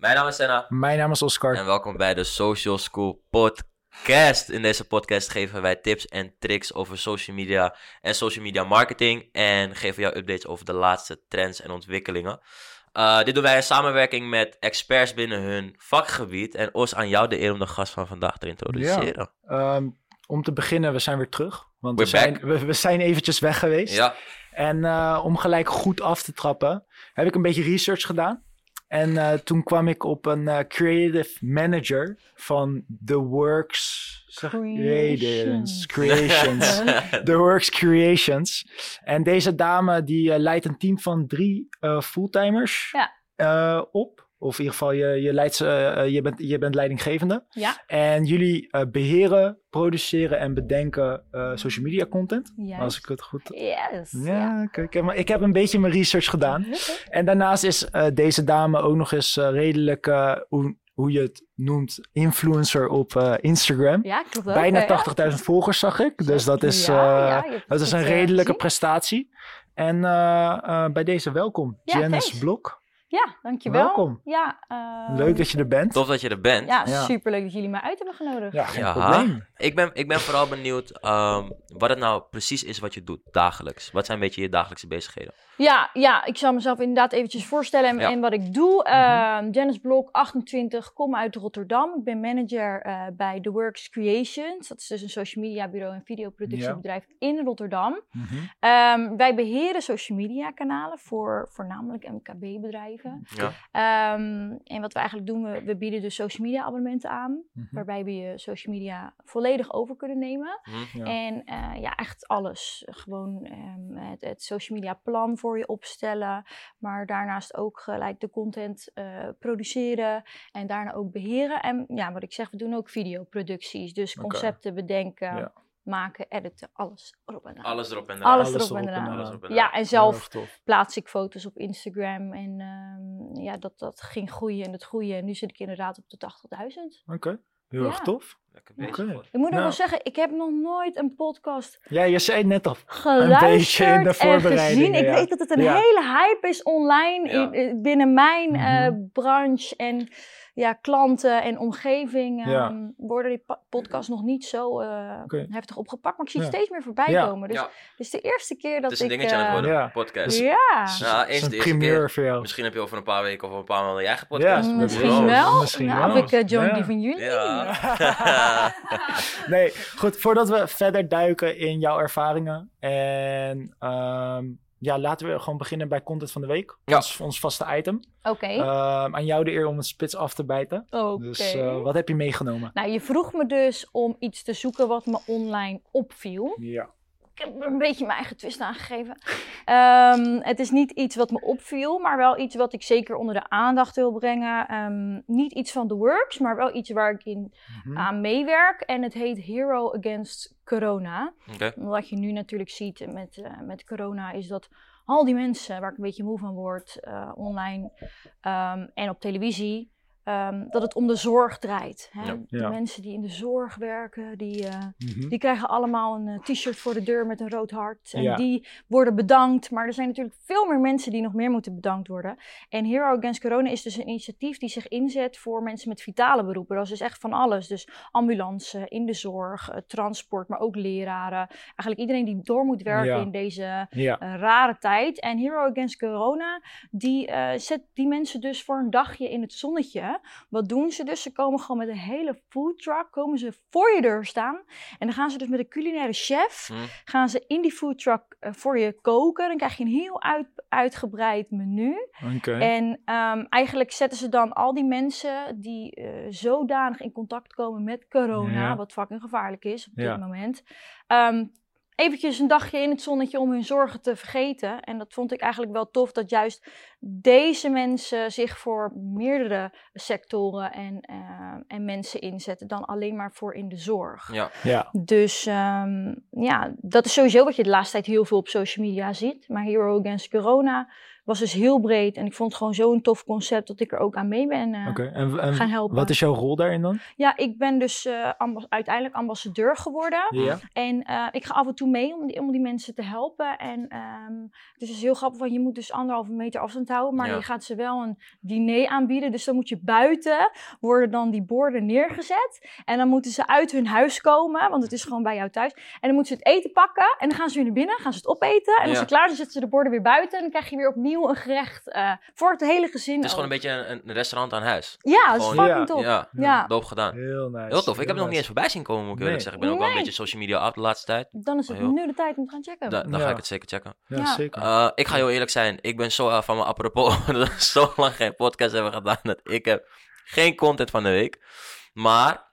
Mijn naam is Senna Mijn naam is Oscar. en welkom bij de Social School Podcast. In deze podcast geven wij tips en tricks over social media en social media marketing. En geven jou updates over de laatste trends en ontwikkelingen. Uh, dit doen wij in samenwerking met experts binnen hun vakgebied. En Os, aan jou de eer om de gast van vandaag te introduceren. Ehm, om te beginnen, we zijn weer terug. Want we zijn, we, we zijn eventjes weg geweest. Ja, En eh, om gelijk goed af te trappen, heb ik een beetje research gedaan. En eh, toen kwam ik op een eh, creative manager van The Works zeg- Creations. Creations. The Works Creations. En deze dame die eh, leidt een team van drie eh, fulltimers Ja. eh, op. Of in ieder geval, je, je, leidt ze, eh, je, bent, je bent leidinggevende. Ja, En jullie eh, beheren, produceren en bedenken eh, social media content. Als ik het goed... Yes. Ja, kijk, ik, heb, maar- ik heb een beetje mijn research gedaan. En daarnaast is eh, deze dame ook nog eens eh, redelijk, eh, hoe, hoe je het noemt, influencer op eh, Instagram. Ja, klopt ook. Bijna eh, 80.000 volgers zag ik. Dus dat is, Ja, eh, ja, dat is een eh, redelijke prestatie. En eh, eh, bij deze welkom, Ja, Janice. Blok. Ja, dankjewel. Welkom. Ja, eh, Leuk dat je er bent. tof dat je er bent. Ja, Ja. superleuk dat jullie mij uit hebben genodigd. Ja, geen Ja. probleem. Ik ben, ik ben vooral benieuwd ehm, wat het nou precies is wat je doet dagelijks. Wat zijn een beetje je dagelijkse bezigheden? Ja, ja, ik zal mezelf inderdaad eventjes voorstellen en, Ja. en wat ik doe. Janice Blok, 28, kom uit Rotterdam. Ik ben manager eh, bij The Works Creations. Dat is dus een social media bureau en videoproductiebedrijf in Rotterdam. Mhm. Ehm, wij beheren social media kanalen voor voornamelijk MKB-bedrijven. Ja. En wat we eigenlijk doen, we, we bieden dus social media abonnementen aan. Mhm. Waarbij we je social media volledig over kunnen nemen. Hm? Ja. En eh, ja, echt alles. Gewoon ehm, het, het social media plan voor je opstellen. Maar daarnaast ook gelijk de content eh, produceren. En daarna ook beheren. En ja, wat ik zeg, we doen ook videoproducties. Dus concepten bedenken, Ja. maken, editen, alles erop en eraan. Alles erop en eraan. Alles Alles erop en erop en eraan. Ja, en zelf plaats ik foto's op Instagram. En ehm, ja, dat, dat ging groeien en het groeien. En nu zit ik inderdaad op de 80.000. Oké, heel erg Ja. tof. Lekker bezig. Oké. hoor. Ik moet ook Nou. wel zeggen, ik heb nog nooit een podcast Ja, je zei het net al. geluisterd beetje in de en voorbereidingen, gezien. Ik ja. weet dat het een Ja. hele hype is online Ja. in- in- binnen mijn eh, Mhm. branche en ja, klanten en omgeving. Ja. ehm, worden die podcasts nog niet zo eh, heftig opgepakt, maar ik zie het Ja. steeds meer voorbij Ja. komen. Dus Ja. het is de eerste keer dat Het is een ik... dingetje aan het eh, worden, Ja. podcast. Dus- ja, Ja, Het eens is de een eerste primeur keer. voor jou. Misschien heb je over een paar weken of een paar maanden je eigen Ja, podcast. dat misschien wel. wel. Misschien nou, wel. of ik eh, join Ja. die van jullie. Ja. Nee, goed. Voordat we verder duiken in jouw ervaringen. En ehm, ja, laten we gewoon beginnen bij content van de week. Ja. Ons, ons vaste item. Oké, Ehm, aan jou de eer om het spits af te bijten. oké. Dus eh, wat heb je meegenomen? Nou, je vroeg me dus om iets te zoeken wat me online opviel. Ja. Ik heb er een beetje mijn eigen twist aan gegeven. Ehm, het is niet iets wat me opviel, maar wel iets wat ik zeker onder de aandacht wil brengen. Ehm, niet iets van The Works, maar wel iets waar ik in Mhm. aan meewerk. En het heet Hero Against Corona. Wat je nu natuurlijk ziet met, eh, met corona is dat al die mensen waar ik een beetje moe van word, eh, online ehm, en op televisie, ehm, dat het om de zorg draait. Hè? Ja. De Ja. mensen die in de zorg werken, die, eh, Mhm. die krijgen allemaal een eh, t-shirt voor de deur met een rood hart. En Ja. die worden bedankt. Maar er zijn natuurlijk veel meer mensen die nog meer moeten bedankt worden. En Hero Against Corona is dus een initiatief die zich inzet voor mensen met vitale beroepen. Dat is dus echt van alles. Dus ambulance, in de zorg, eh, transport, maar ook leraren. Eigenlijk iedereen die door moet werken in deze rare tijd. En Hero Against Corona, die eh, zet die mensen dus voor een dagje in het zonnetje. Wat doen ze dus? Ze komen gewoon met een hele foodtruck, komen ze voor je deur staan. En dan gaan ze dus met een culinaire chef, Hm. gaan ze in die foodtruck eh, voor je koken. Dan krijg je een heel uit, uitgebreid menu. En ehm, eigenlijk zetten ze dan al die mensen die eh, zodanig in contact komen met corona, Ja. wat fucking gevaarlijk is op Ja. dit moment. ehm, eventjes een dagje in het zonnetje om hun zorgen te vergeten. En dat vond ik eigenlijk wel tof, dat juist deze mensen zich voor meerdere sectoren en, eh, en mensen inzetten dan alleen maar voor in de zorg. Ja. Ja. Dus ehm, ja, dat is sowieso wat je de laatste tijd heel veel op social media ziet. Maar Hero Against Corona was dus heel breed. En ik vond het gewoon zo'n tof concept dat ik er ook aan mee ben eh, Oké. En, en gaan helpen. wat is jouw rol daarin dan? Ja, ik ben dus eh, uiteindelijk ambassadeur geworden. En eh, ik ga af en toe mee om die, om die mensen te helpen. En ehm, het is dus heel grappig, want je moet dus anderhalve meter afstand houden. Maar Ja. je gaat ze wel een diner aanbieden. Dus dan moet je buiten, worden dan die borden neergezet. En dan moeten ze uit hun huis komen, want het is gewoon bij jou thuis. En dan moeten ze het eten pakken en dan gaan ze weer naar binnen, gaan ze het opeten. En als Ja. ze klaar zijn, zetten ze de borden weer buiten. En dan krijg je weer opnieuw een gerecht eh, voor het hele gezin. Het is gewoon een beetje een, een restaurant aan huis. Ja, dat is Gewoon- fucking Ja. top. Ja, Ja. doop gedaan. Heel nice. Heel tof. Ik heb het nog niet eens voorbij zien komen, moet ik eerlijk zeggen. Ik ben ook wel een beetje social media af de laatste tijd. Dan is het Oh, nu de tijd om te gaan checken. Da- dan ga ik het zeker checken. Ja, Ja. zeker. Eh, ik ga heel eerlijk zijn. Ik ben zo af van mijn apropos. dat we zo lang geen podcast hebben gedaan. Dat ik heb geen content van de week. Maar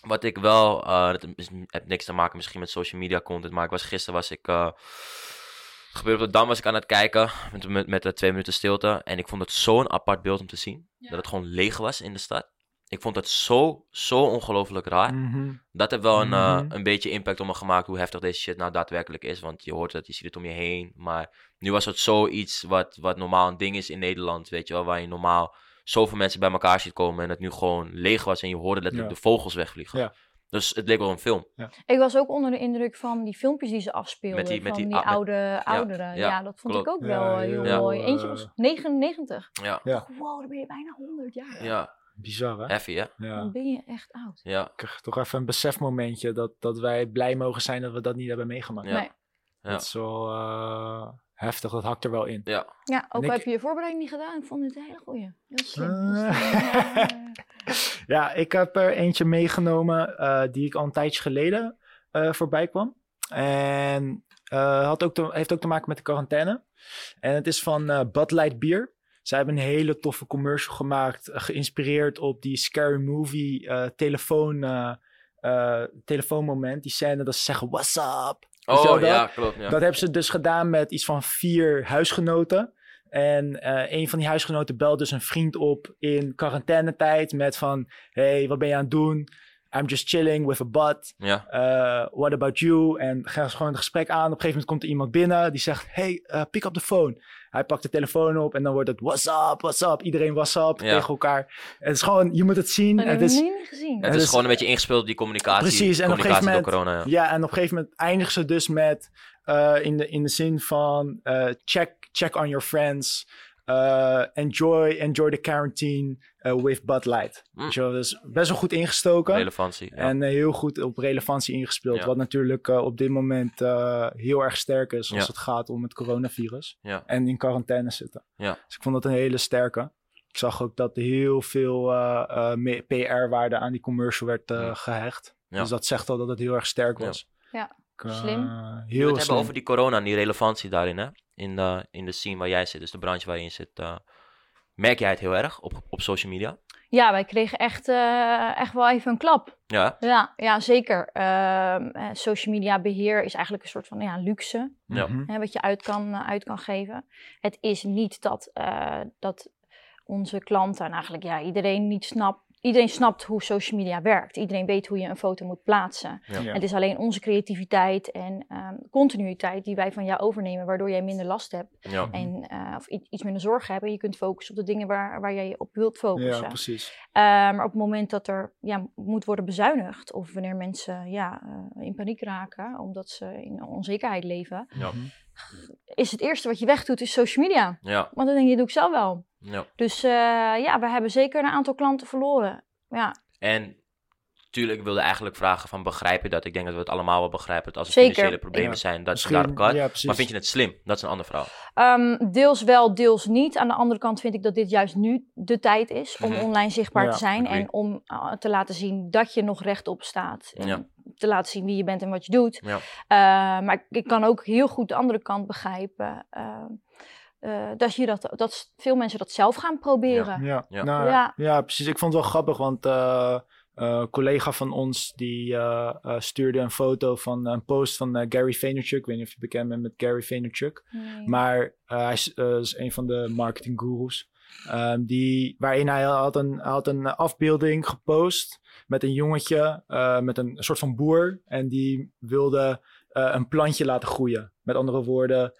wat ik wel. eh het is- heeft niks te maken misschien met social media content. Maar ik was, gisteren was ik. eh gebeurde op de Dam was ik aan het kijken. Met, met, met de twee minuten stilte. En ik vond het zo'n apart beeld om te zien. Dat het gewoon leeg was in de stad. Ik vond het zo, zo ongelooflijk raar. Mhm. Dat heeft wel een, eh, Mhm. een beetje impact op me gemaakt hoe heftig deze shit nou daadwerkelijk is. Want je hoort het, je ziet het om je heen. Maar nu was het zoiets wat, wat normaal een ding is in Nederland. Weet je wel, waar je normaal zoveel mensen bij elkaar ziet komen. En het nu gewoon leeg was en je hoorde letterlijk Ja. de vogels wegvliegen. Ja. Dus het leek wel een film. Ik was ook onder de indruk van die filmpjes die ze afspeelden. Met die- met van die- die, ah, met- oude ouderen. Ja, ja, dat vond klopt. ik ook Ja, wel heel mooi. Eentje was 99. Ja, Ja. Wow, dan ben je bijna 100 jaar. ja. Bizar, hè? heavy hè? Dan Ja. ben je echt oud. Ja, Ik krijg toch even een besefmomentje dat, dat wij blij mogen zijn dat we dat niet hebben meegemaakt. Ja. Nee. Ja. Dat is wel eh, heftig, dat hakt er wel in. ja. Ja, ook ik- heb je je voorbereiding niet gedaan. Ik vond het een hele goeie. Heel slim. Heel slim. Ja. Ik heb er eentje meegenomen eh, die ik al een tijdje geleden eh, voorbij kwam. En eh, had ook te- heeft ook te maken met de quarantaine. En het is van eh Bud Light Beer. Zij hebben een hele toffe commercial gemaakt, geïnspireerd op die Scary Movie eh, telefoon, eh, eh, telefoonmoment. Die scène dat ze zeggen, what's up? Oh dat? ja, klopt. Ja. Dat hebben ze dus gedaan met iets van vier huisgenoten. En eh, een van die huisgenoten belt dus een vriend op in quarantainetijd met van... Hey, wat ben je aan het doen? I'm just chilling with a bud. ja. Uh, what about you? En gaan ze gewoon het gesprek aan. Op een gegeven moment komt er iemand binnen die zegt... Hey, uh, pick up the phone. Hij pakt de telefoon op en dan wordt het... What's up, what's up? Iedereen what's up Ja. tegen elkaar. Het is gewoon... Je moet het zien. Het is, niet gezien. Het is gewoon een beetje ingespeeld op die communicatie. Precies, en op een communicatie gegeven door moment- corona. Ja. Ja, en op een gegeven moment eindigen ze dus met eh, in, de, in de zin van eh, check, check on your friends. Eh, enjoy, enjoy the quarantine eh, with Bud Light. Mm. Weet je wel, dus best wel goed ingestoken. Relevantie. Ja. En eh, heel goed op relevantie ingespeeld. Ja. Wat natuurlijk eh, op dit moment eh, heel erg sterk is als Ja. het gaat om het coronavirus. Ja. En in quarantaine zitten. Ja. Dus ik vond dat een hele sterke. Ik zag ook dat er heel veel eh, eh, PR-waarde aan die commercial werd Ja. gehecht. Ja. Dus dat zegt al dat het heel erg sterk was. Ja, Ik, slim. We Heel het hebben slim. over die corona en die relevantie daarin, hè? In de, in de scene waar jij zit, dus de branche waar je in zit. eh, merk jij het heel erg op, op social media? Ja, wij kregen echt, eh, echt wel even een klap. Ja, Ja, ja zeker. Ehm, eh, social media beheer is eigenlijk een soort van ja, luxe. ja. Mhm. hè, wat je uit kan, uit kan geven. Het is niet dat, eh, dat onze klanten en eigenlijk ja, iedereen niet snapt. Iedereen snapt hoe social media werkt. Iedereen weet hoe je een foto moet plaatsen. Ja. Ja. Het is alleen onze creativiteit en ehm, continuïteit die wij van jou overnemen, waardoor jij minder last hebt ja. en, eh, of iets minder zorgen hebt. En je kunt focussen op de dingen waar, waar jij je op wilt focussen. Ja, precies. Eh, maar op het moment dat er ja, moet worden bezuinigd, of wanneer mensen ja, eh, in paniek raken omdat ze in onzekerheid leven, Ja. Is het eerste wat je wegdoet is social media. Ja. Want dan denk je, doe ik zelf wel. ja. Dus eh, ja, we hebben zeker een aantal klanten verloren. Ja, En tuurlijk, ik wilde eigenlijk vragen van begrijp je dat? Ik denk dat we het allemaal wel begrijpen dat als er Zeker. financiële problemen Ja. zijn, dat je daarop kan. ja. Maar vind je het slim? Dat is een ander verhaal. Ehm, deels wel, deels niet. Aan de andere kant vind ik dat dit juist nu de tijd is om Mhm. online zichtbaar Ja, te zijn. agree. En om uh, te laten zien dat je nog rechtop staat. En Ja. Te laten zien wie je bent en wat je doet. Ja. Uh, maar ik, ik kan ook heel goed de andere kant begrijpen. uh, uh, dat, je dat, dat veel mensen dat zelf gaan proberen. Ja, Ja. Nou, Ja. ja. precies. Ik vond het wel grappig, want eh, eh, een collega van ons die eh, eh, stuurde een foto van een post van Gary Vaynerchuk. Ik weet niet of je bekend bent met Gary Vaynerchuk. Nee. Maar hij is, is een van de marketing gurus. Ehm, die, waarin hij had een, had een afbeelding gepost met een jongetje, met een soort van boer. En die wilde een plantje laten groeien. Met andere woorden,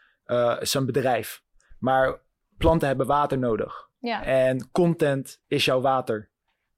zijn bedrijf. Maar planten hebben water nodig. ja. En content is jouw water.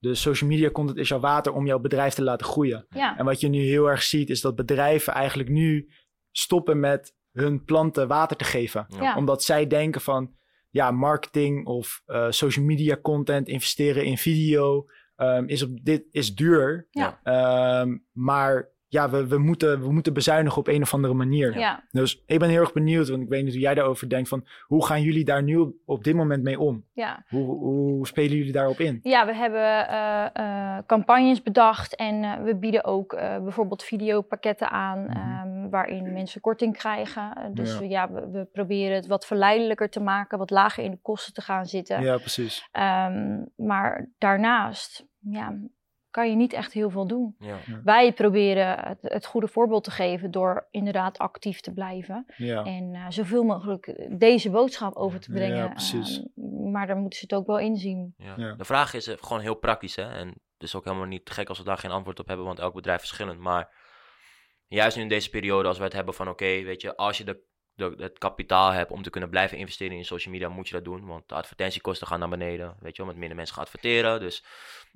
Dus social media content is jouw water om jouw bedrijf te laten groeien. Ja. En wat je nu heel erg ziet, is dat bedrijven eigenlijk nu stoppen met hun planten water te geven. Ja. Omdat zij denken van, ja, marketing of eh, social media content, investeren in video, ehm, is, op dit, is duur. Ja. Ehm, maar ja, we, we, moeten, we moeten bezuinigen op een of andere manier. Ja. Dus ik ben heel erg benieuwd, want ik weet niet hoe jij daarover denkt. Van hoe gaan jullie daar nu op, dit moment mee om? ja. Hoe, hoe spelen jullie daarop in? Ja, we hebben eh, eh, campagnes bedacht en eh, we bieden ook bijvoorbeeld videopakketten aan Mhm. ehm, waarin mensen korting krijgen. Dus Ja. we- ja, we, we proberen het wat verleidelijker te maken, wat lager in de kosten te gaan zitten. Ja, precies. Ehm, maar daarnaast ja, kan je niet echt heel veel doen. Ja. Wij proberen het, het goede voorbeeld te geven door inderdaad actief te blijven. Ja. En eh, zoveel mogelijk deze boodschap over te Ja, brengen. precies. Maar dan moeten ze het ook wel inzien. Ja. Ja. De vraag is eh, gewoon heel praktisch, hè. En het is ook helemaal niet gek als we daar geen antwoord op hebben, want elk bedrijf is verschillend. Maar juist nu in deze periode, als we het hebben van, oké, weet je, als je de, de, het kapitaal hebt om te kunnen blijven investeren in social media, moet je dat doen. Want de advertentiekosten gaan naar beneden, weet je wel, met minder mensen gaan adverteren. Dus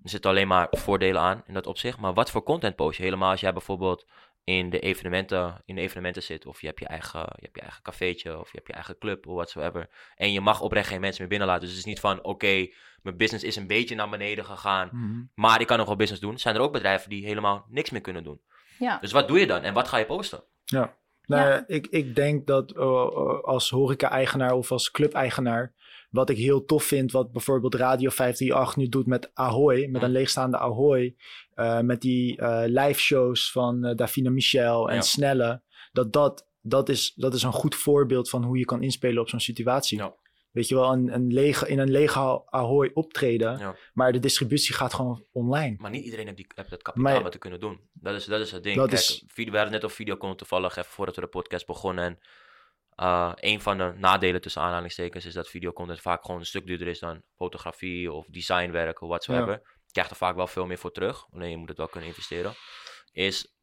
er zitten alleen maar voordelen aan in dat opzicht. Maar wat voor content post je? Helemaal als jij bijvoorbeeld in de evenementen, in de evenementen zit, of je hebt je eigen, je hebt je eigen cafeetje, of je hebt je eigen club, of whatsoever. En je mag oprecht geen mensen meer binnenlaten. Dus het is niet van, oké, mijn business is een beetje naar beneden gegaan, Mhm. maar ik kan nog wel business doen. Zijn er ook bedrijven die helemaal niks meer kunnen doen. Ja. Dus wat doe je dan en wat ga je posten? Ja. Nou, Ja. Ik, ik denk dat eh, eh, als horeca-eigenaar of als club-eigenaar, wat ik heel tof vind, wat bijvoorbeeld Radio 538 nu doet met Ahoy, met een leegstaande Ahoy, eh, met die eh live shows van Davina Michel en Ja. Snelle, dat dat, dat, is, dat is een goed voorbeeld van hoe je kan inspelen op zo'n situatie. Ja. Weet je wel, een, een lege, in een lege Ahoy optreden, Ja. maar de distributie gaat gewoon online. Maar niet iedereen heeft, die, heeft het kapitaal Maar- om dat te kunnen doen. Dat is, dat is het ding. Dat Kijk, is- video, we hadden net op videocontent toevallig even voordat we de podcast begonnen. En eh, een van de nadelen tussen aanhalingstekens is dat videocontent vaak gewoon een stuk duurder is dan fotografie of designwerk of whatsoever. Je krijgt er vaak wel veel meer voor terug. Alleen je moet het wel kunnen investeren. Is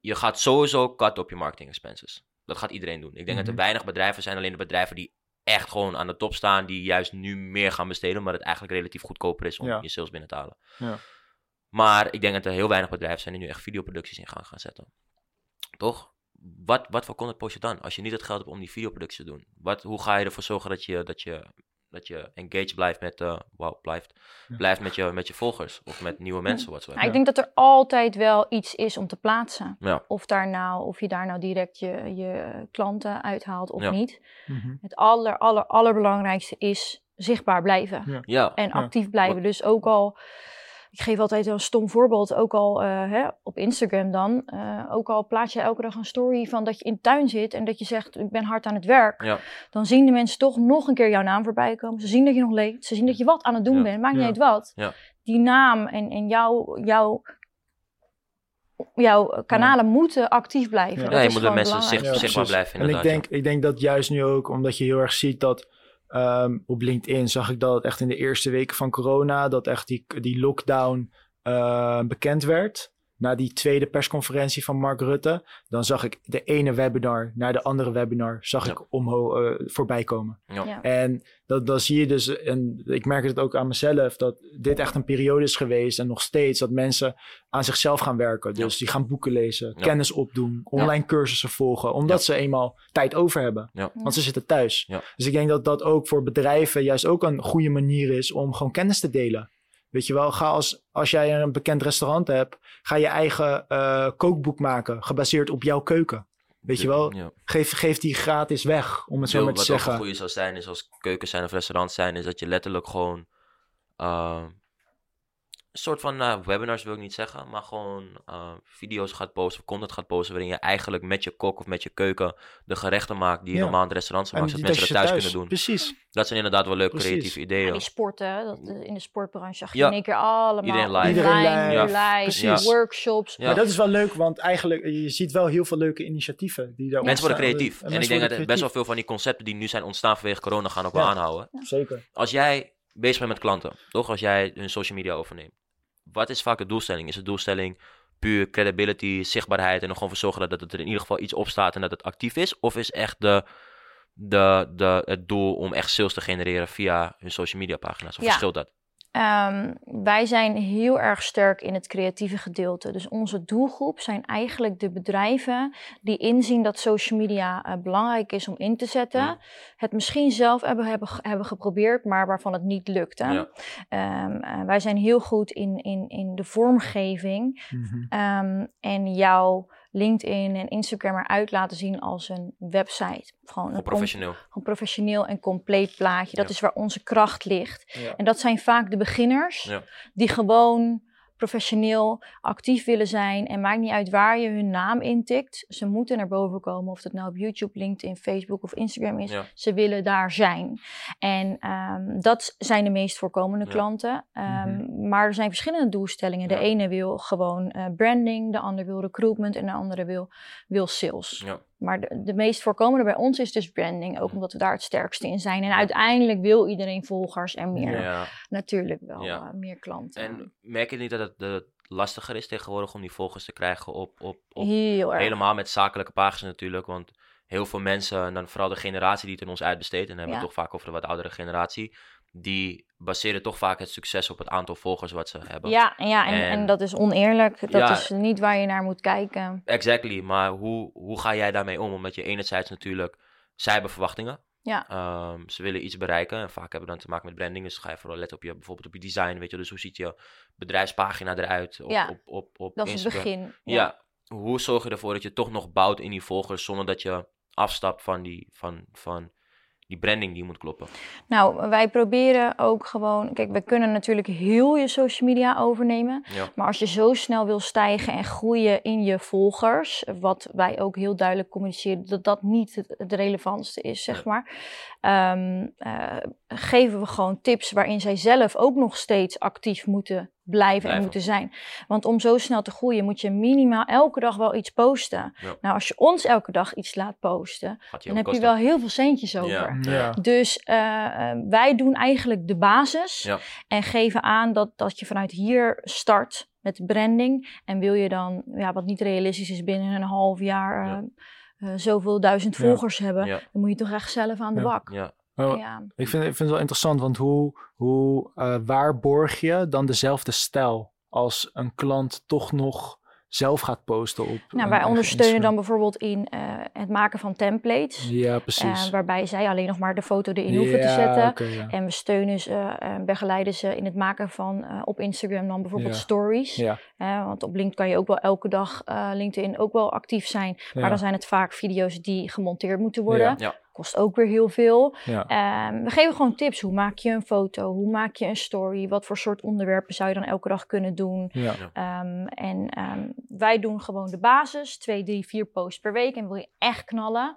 je gaat sowieso cut op je marketing expenses. Dat gaat iedereen doen. Ik denk dat er Mhm. weinig bedrijven zijn, alleen de bedrijven die echt gewoon aan de top staan, die juist nu meer gaan besteden, omdat het eigenlijk relatief goedkoper is om Ja. je sales binnen te halen. Ja. Maar ik denk dat er heel weinig bedrijven zijn die nu echt videoproducties in gaan, gaan zetten. Toch? Wat, wat voor content post je dan? Als je niet het geld hebt om die videoproductie te doen. Wat, hoe ga je ervoor zorgen dat je, dat je, dat je engaged blijft met, eh wow, blijft, Ja. blijft met, je, met je volgers? Of met nieuwe mensen, wat Nou, ik denk dat er altijd wel iets is om te plaatsen. Ja. Of, daar nou, of je daar nou direct je, je klanten uithaalt of Ja. niet. Mhm. Het aller, aller, allerbelangrijkste is zichtbaar blijven. Ja. Ja, En Ja. actief blijven. Wat- Dus ook al, ik geef altijd een stom voorbeeld, ook al eh, hè, op Instagram dan. eh, ook al plaats je elke dag een story van dat je in de tuin zit en dat je zegt, ik ben hard aan het werk. ja, Dan zien de mensen toch nog een keer jouw naam voorbij komen. Ze zien dat je nog leeft. Ze zien dat je wat aan het doen Ja. bent. Maakt Ja. niet uit wat. Ja. Die naam en, en jouw, jouw, jouw kanalen moeten actief blijven. Ja. Dat ja je is moet de mensen belangrijk. zicht, Ja, zichtbaar blijven En ik inderdaad. denk, ik denk dat juist nu ook, omdat je heel erg ziet dat ehm, op LinkedIn zag ik dat echt in de eerste weken van corona, dat echt die, die lockdown eh, bekend werd. Na die tweede persconferentie van Mark Rutte, dan zag ik de ene webinar naar de andere webinar zag Ja. ik omhoog eh, voorbij komen. Ja. Ja. En dat, dan zie je dus, en ik merk het ook aan mezelf, dat dit echt een periode is geweest en nog steeds dat mensen aan zichzelf gaan werken. Dus die gaan boeken lezen, Ja. kennis opdoen, online cursussen volgen, omdat ze eenmaal tijd over hebben. Ja. Want ze zitten thuis. Ja. Dus ik denk dat dat ook voor bedrijven juist ook een goede manier is om gewoon kennis te delen. Weet je wel, ga als, als jij een bekend restaurant hebt, ga je eigen eh, kookboek maken, gebaseerd op jouw keuken. Weet je wel, Ja. geef, geef die gratis weg, om het zo maar te wat ook een zeggen. goede zou zijn, is als keukens zijn of restaurants zijn, is dat je letterlijk gewoon eh, een soort van nou, webinars wil ik niet zeggen, maar gewoon eh, video's gaat posten of content gaat posten waarin je eigenlijk met je kok of met je keuken de gerechten maakt die je Ja. normaal in het restaurant zou En maken, zodat mensen dat thuis, kunnen doen. Precies. Dat zijn inderdaad wel leuke Precies. creatieve Ja, ideeën. die sporten, dat, in de sportbranche zag je Ja. in één keer allemaal Iedereen live. Iedereen live. live, Precies. workshops. Ja. Maar dat is wel leuk, want eigenlijk, je ziet wel heel veel leuke initiatieven die daar Mensen worden creatief. En En ik denk dat best wel veel van die concepten die nu zijn ontstaan vanwege corona gaan ook Ja. wel aanhouden. Zeker. Als jij bezig bent met klanten, toch? Als jij hun social media overneemt. Wat is vaak de doelstelling? Is de doelstelling puur credibility, zichtbaarheid en er gewoon voor zorgen dat het er in ieder geval iets op staat en dat het actief is? Of is echt de, de, de, het doel om echt sales te genereren via hun social media pagina's? Of Ja. verschilt dat? Ehm, wij zijn heel erg sterk in het creatieve gedeelte. Dus onze doelgroep zijn eigenlijk de bedrijven die inzien dat social media eh, belangrijk is om in te zetten. Het misschien zelf hebben, hebben, hebben geprobeerd, maar waarvan het niet lukte. Ja. Ehm, eh, wij zijn heel goed in, in, in de vormgeving Mhm. Ehm, en jouw LinkedIn en Instagram eruit laten zien als een website. Gewoon een professioneel. gewoon professioneel en compleet plaatje. Dat Ja. is waar onze kracht ligt. Ja. En dat zijn vaak de beginners Ja. die gewoon professioneel actief willen zijn. En maakt niet uit waar je hun naam intikt. Ze moeten naar boven komen. Of dat nou op YouTube, LinkedIn, Facebook of Instagram is. Ja. Ze willen daar zijn. En ehm, dat zijn de meest voorkomende Ja. klanten. Ehm, Maar er zijn verschillende doelstellingen. De Ja. ene wil gewoon eh, branding. De ander wil recruitment. En de andere wil, wil sales. Ja. Maar de, de meest voorkomende bij ons is dus branding. Ook omdat we daar het sterkste in zijn. En uiteindelijk wil iedereen volgers en meer. Ja. Natuurlijk wel Ja. eh, meer klanten. En merk je niet dat het, dat het lastiger is tegenwoordig om die volgers te krijgen op, op, op Heel erg. helemaal met zakelijke pagina's natuurlijk, want heel veel mensen, en dan vooral de generatie die het in ons uitbesteedt, en dan hebben we Ja. het toch vaak over de wat oudere generatie, die baseren toch vaak het succes op het aantal volgers wat ze hebben. Ja, en, ja en, en, En- dat is oneerlijk. Dat Ja. is niet waar je naar moet kijken. Exactly, maar hoe, hoe ga jij daarmee om? Omdat je enerzijds natuurlijk, zij hebben verwachtingen. Ja. Ehm, ze willen iets bereiken en vaak hebben we dan te maken met branding. Dus ga je vooral letten op je, bijvoorbeeld op je design, weet je. Dus hoe ziet je bedrijfspagina eruit op, Ja, op, op, op Dat is het begin. Ja. hoe zorg je ervoor dat je toch nog bouwt in die volgers zonder dat je afstapt van die, van, van die branding die moet kloppen? Nou, wij proberen ook gewoon... Kijk, we kunnen natuurlijk heel je social media overnemen. Ja, Maar als je zo snel wil stijgen en groeien in je volgers, wat wij ook heel duidelijk communiceren, dat dat niet het, het relevantste is, zeg Nee. maar, eh, geven we gewoon tips waarin zij zelf ook nog steeds actief moeten blijven, en moeten zijn. Want om zo snel te groeien moet je minimaal elke dag wel iets posten. Ja. Nou, als je ons elke dag iets laat posten, dan heb je wel heel veel centjes over. Ja. Ja. Dus eh, eh, wij doen eigenlijk de basis Ja. en geven aan dat, dat je vanuit hier start met branding. En wil je dan, ja, wat niet realistisch is, binnen een half jaar Ja. eh, eh, zoveel duizend Ja. volgers hebben, Ja. dan moet je toch echt zelf aan de Ja. bak. Ja, Ja. Ik vind, ik vind het wel interessant, want hoe, hoe eh, waarborg je dan dezelfde stijl als een klant toch nog zelf gaat posten op Nou, wij ondersteunen dan bijvoorbeeld in eh, het maken van templates. Ja, precies. eh, waarbij zij alleen nog maar de foto erin hoeven te Ja, zetten. ja. En we steunen ze en begeleiden ze in het maken van op Instagram dan bijvoorbeeld Ja. stories. Ja, want op LinkedIn kan je ook wel elke dag LinkedIn ook wel actief zijn. Maar ja, dan zijn het vaak video's die gemonteerd moeten worden. Ja. Ja. Kost ook weer heel veel. ja. Ehm, we geven gewoon tips. Hoe maak je een foto? Hoe maak je een story? Wat voor soort onderwerpen zou je dan elke dag kunnen doen? ja. Ehm, en ehm, wij doen gewoon de basis. Twee, drie, vier posts per week. En wil je echt knallen,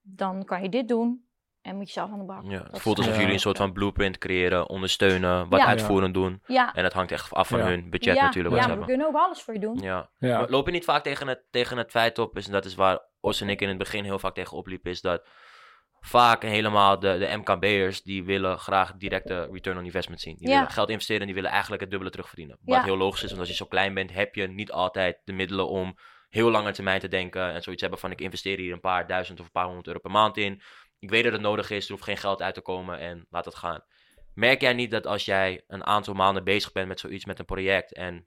dan kan je dit doen. En moet je zelf aan de bak. ja. Dat Het voelt alsof Ja. jullie een soort van blueprint creëren, ondersteunen, wat Ja. uitvoerend doen. Ja, En dat hangt echt af van Ja. hun budget ja, natuurlijk. ja Wat ze maar we kunnen ook alles voor je doen. Ja. ja. Maar Loop je niet vaak tegen het, tegen het feit op, is, en dat is waar Os en ik in het begin heel vaak tegen opliepen, is dat vaak helemaal de, de MKB'ers, die willen graag directe return on investment zien. Die Ja. willen geld investeren en die willen eigenlijk het dubbele terugverdienen. Wat Ja. heel logisch is, want als je zo klein bent, heb je niet altijd de middelen om heel lange termijn te denken en zoiets hebben van ik investeer hier een paar duizend of een paar honderd euro per maand in. Ik weet dat het nodig is, er hoeft geen geld uit te komen en laat het gaan. Merk jij niet dat als jij een aantal maanden bezig bent met zoiets, met een project en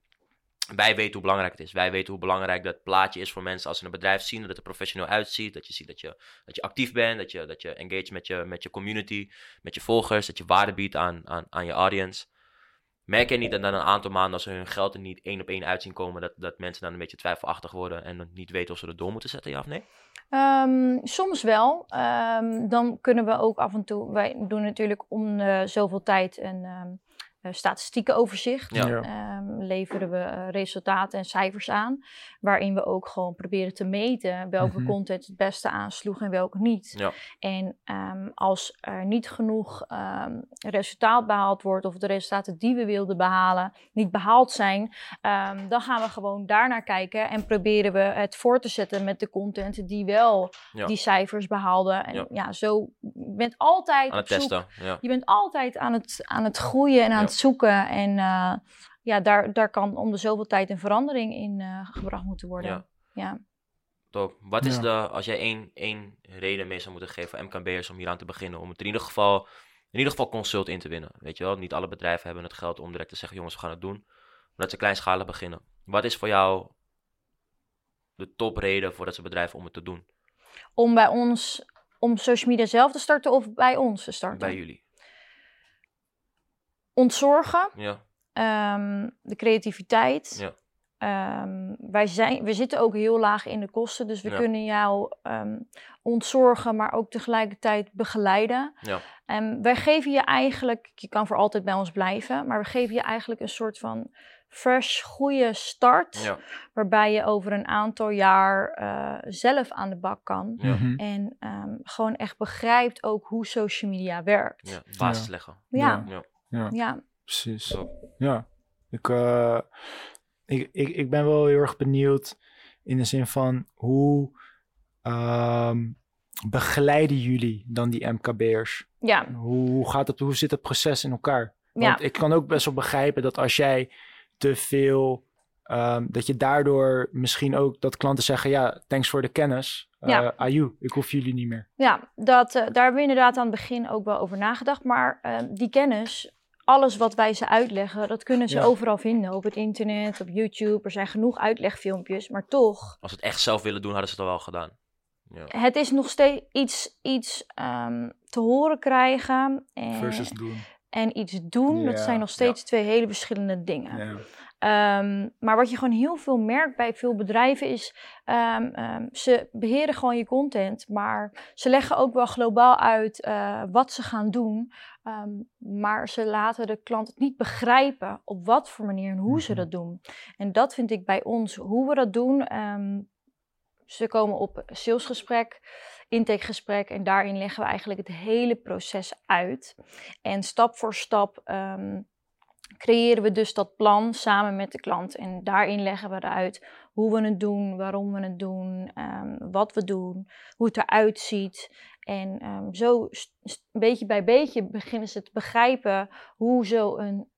wij weten hoe belangrijk het is. Wij weten hoe belangrijk dat plaatje is voor mensen als ze een bedrijf zien. Dat het er professioneel uitziet. Dat je ziet dat je, dat je actief bent. Dat je, dat je engage met je, met je community. Met je volgers. Dat je waarde biedt aan, aan, aan je audience. Merk je niet dat na een aantal maanden als ze hun geld er niet één op één uit zien komen. Dat, dat mensen dan een beetje twijfelachtig worden. En niet weten of ze er door moeten zetten, ja of nee? Ehm, soms wel. Ehm, dan kunnen we ook af en toe. Wij doen natuurlijk om eh, zoveel tijd een ehm eh, statistiekenoverzicht. Ja. Ja. Ehm, leveren we eh, resultaten en cijfers aan. Waarin we ook gewoon proberen te meten welke Mhm. content het beste aansloeg en welke niet. Ja. En ehm, als er niet genoeg ehm, resultaat behaald wordt, of de resultaten die we wilden behalen niet behaald zijn, ehm, dan gaan we gewoon daarnaar kijken en proberen we het voor te zetten met de content die wel Ja. die cijfers behaalde. En Ja. ja, zo je bent altijd Aan het op zoek. testen. Ja. Je bent altijd aan het, aan het groeien en aan Ja. Het zoeken. En eh, ja, daar, daar kan om de zoveel tijd een verandering in eh, gebracht moeten worden. Ja. Ja. Top. Wat is Ja. de, als jij één, één reden mee zou moeten geven voor MKB'ers om hier aan te beginnen, om het in ieder geval in ieder geval consult in te winnen. Weet je wel, niet alle bedrijven hebben het geld om direct te zeggen, jongens, we gaan het doen. Maar dat ze kleinschalig beginnen. Wat is voor jou de topreden voor dat ze bedrijven om het te doen? Om bij ons, om social media zelf te starten of bij ons te starten? Bij jullie. Ontzorgen, Ja, ehm, de creativiteit. Ja. Ehm, wij, zijn, we zitten ook heel laag in de kosten, dus we Ja. kunnen jou ehm, ontzorgen, maar ook tegelijkertijd begeleiden. ja, En wij geven je eigenlijk, je kan voor altijd bij ons blijven, maar we geven je eigenlijk een soort van fresh, goede start, ja, waarbij je over een aantal jaar eh, zelf aan de bak kan. ja. Mhm. En ehm, gewoon echt begrijpt ook hoe social media werkt. ja. Basis leggen. Ja, Ja. Ja, precies. Top. Ja, ik, eh, ik, ik, ik ben wel heel erg benieuwd in de zin van hoe ehm, begeleiden jullie dan die MKB'ers? ja. Hoe, gaat het, hoe zit het proces in elkaar? Want Ja. ik kan ook best wel begrijpen dat als jij te veel, ehm, dat je daardoor misschien ook dat klanten zeggen, ja, thanks voor de kennis. Uh, Ja. Aju, ik hoef jullie niet meer. Ja, dat, eh, daar hebben we inderdaad aan het begin ook wel over nagedacht. Maar eh, die kennis, alles wat wij ze uitleggen, dat kunnen ze Ja. overal vinden. Op het internet, op YouTube. Er zijn genoeg uitlegfilmpjes. Maar toch, Als ze het echt zelf willen doen, hadden ze het al wel gedaan. Ja. het is nog steeds iets, iets ehm, te horen krijgen. En, Versus doen. en iets doen, dat zijn nog steeds twee hele verschillende dingen. Ehm, maar wat je gewoon heel veel merkt bij veel bedrijven is, ehm, ehm, ze beheren gewoon je content, maar ze leggen ook wel globaal uit eh, wat ze gaan doen. Maar ze laten de klant het niet begrijpen op wat voor manier en hoe ze Mhm. dat doen. En dat vind ik bij ons, hoe we dat doen. ze komen op salesgesprek, intakegesprek en daarin leggen we eigenlijk het hele proces uit. En stap voor stap creëren we dus dat plan samen met de klant. En daarin leggen we eruit hoe we het doen, waarom we het doen, ehm, wat we doen, hoe het eruit ziet. En ehm, zo beetje bij beetje beginnen ze te begrijpen hoe zo'n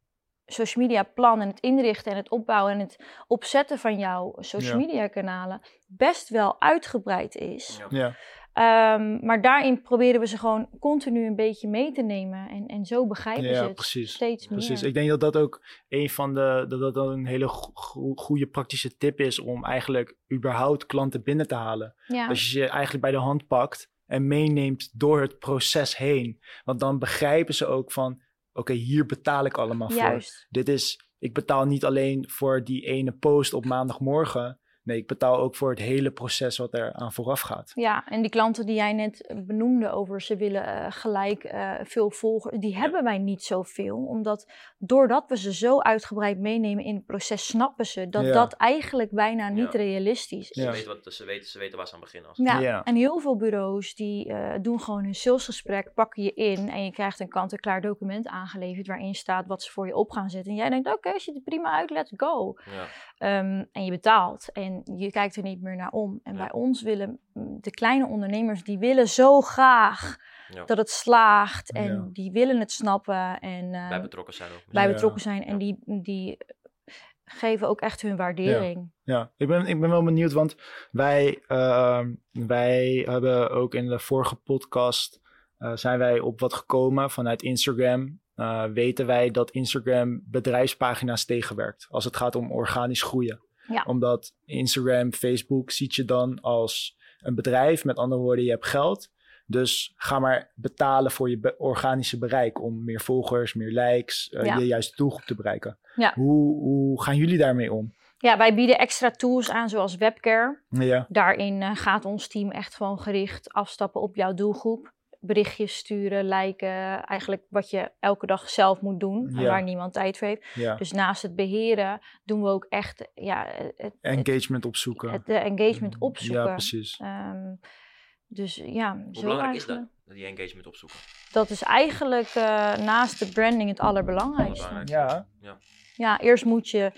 social media plan en het inrichten en het opbouwen en het opzetten van jouw social media kanalen best wel uitgebreid is. Ja. Ehm, maar daarin proberen we ze gewoon continu een beetje mee te nemen. En, en zo begrijpen Ja, ze het precies. steeds Precies. meer. Ik denk dat dat ook een van de, dat dat dan een hele go- go- goede praktische tip is om eigenlijk überhaupt klanten binnen te halen. ja. Dat je ze eigenlijk bij de hand pakt en meeneemt door het proces heen. Want dan begrijpen ze ook van, oké, hier betaal ik allemaal voor. Dit is, ik betaal niet alleen voor die ene post op maandagmorgen. Nee, ik betaal ook voor het hele proces wat er aan vooraf gaat. Ja, en die klanten die jij net benoemde over ze willen eh, gelijk eh, veel volgers, die hebben wij niet zoveel. Omdat doordat we ze zo uitgebreid meenemen in het proces, snappen ze dat Ja. dat eigenlijk bijna niet Ja. realistisch is. Ze, weten wat, ze, weten, ze weten waar ze aan beginnen. Als Ja, Ja. en heel veel bureaus die eh, doen gewoon hun salesgesprek, pakken je in en je krijgt een kant-en-klaar document aangeleverd waarin staat wat ze voor je op gaan zetten. En jij denkt, oké, ziet er prima uit, let's go. Ja. Ehm, en je betaalt en je kijkt er niet meer naar om. En Ja. bij ons willen mm, de kleine ondernemers, die willen zo graag Ja. dat het slaagt. En Ja. die willen het snappen en eh, Bij betrokken zijn ook. bij Ja. betrokken zijn. En Ja. die, die geven ook echt hun waardering. Ja, ik ben, ik ben wel benieuwd, want wij, ehm, wij hebben ook in de vorige podcast, eh, zijn wij op wat gekomen vanuit Instagram. Eh, weten wij dat Instagram bedrijfspagina's tegenwerkt als het gaat om organisch groeien. Ja. Omdat Instagram, Facebook ziet je dan als een bedrijf, met andere woorden, je hebt geld. Dus ga maar betalen voor je be- organische bereik om meer volgers, meer likes, eh, Ja. je juiste doelgroep te bereiken. Ja. Hoe, hoe gaan jullie daarmee om? Ja, wij bieden extra tools aan, zoals Webcare. Ja. Daarin eh, gaat ons team echt gewoon gericht afstappen op jouw doelgroep. Berichtjes sturen, liken, eigenlijk wat je elke dag zelf moet doen en Ja. waar niemand tijd voor heeft. Ja, Dus naast het beheren doen we ook echt ja, het, het, engagement opzoeken. het, de engagement opzoeken. Ja, precies. Ehm, dus ja, Hoe zo belangrijk is dat? Die engagement opzoeken. Dat is eigenlijk eh, naast de branding het allerbelangrijkste. Allerbelangrijkste. Ja, Ja, eerst moet je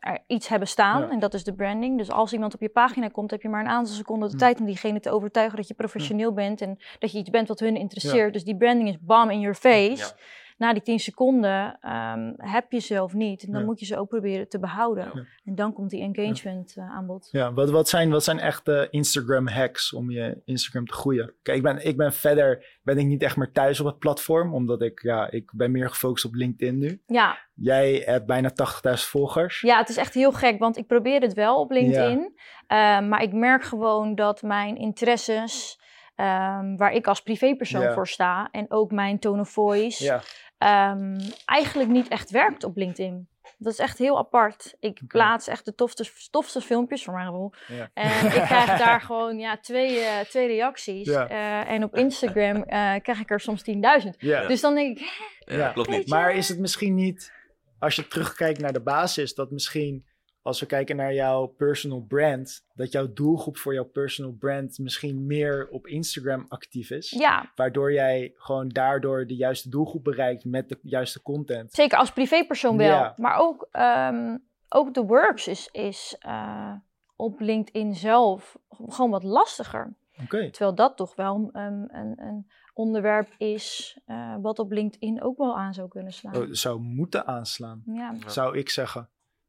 er iets hebben staan Ja. en dat is de branding. Dus als iemand op je pagina komt, heb je maar een aantal seconden de Hm. tijd om diegene te overtuigen dat je professioneel bent en dat je iets bent wat hun interesseert. Dus die branding is bam in your face. Ja. Na die 10 seconden ehm, heb je zelf niet. En dan Ja. moet je ze ook proberen te behouden. Ja. En dan komt die engagement eh, aan bod. Ja, wat, wat, zijn, wat zijn echte Instagram hacks om je Instagram te groeien? Kijk, ik ben, ik ben verder ben ik niet echt meer thuis op het platform, omdat ik, ja, ik ben meer gefocust op LinkedIn nu. Ja, Jij hebt bijna 80.000 volgers. ja, het is echt heel gek, want ik probeer het wel op LinkedIn. eh, maar ik merk gewoon dat mijn interesses, ehm, waar ik als privépersoon Ja. voor sta, en ook mijn tone of voice, Ja, ehm, eigenlijk niet echt werkt op LinkedIn. Dat is echt heel apart. Ik plaats echt de tofste, tofste filmpjes voor mijn ja. En ik krijg daar gewoon ja, twee, eh, twee reacties. Ja. Eh, en op Instagram eh, krijg ik er soms 10.000. ja. Dus dan denk ik, klopt niet. Maar is het misschien niet, als je terugkijkt naar de basis, dat misschien als we kijken naar jouw personal brand, dat jouw doelgroep voor jouw personal brand misschien meer op Instagram actief is? ja, Waardoor jij gewoon daardoor de juiste doelgroep bereikt met de juiste content. zeker als privépersoon wel. Ja. Maar ook, ehm, ook de works is, is eh, op LinkedIn zelf gewoon wat lastiger. Oké. Terwijl dat toch wel een, een, een onderwerp is eh, wat op LinkedIn ook wel aan zou kunnen slaan. Oh, zou moeten aanslaan. Ja. zou ik zeggen.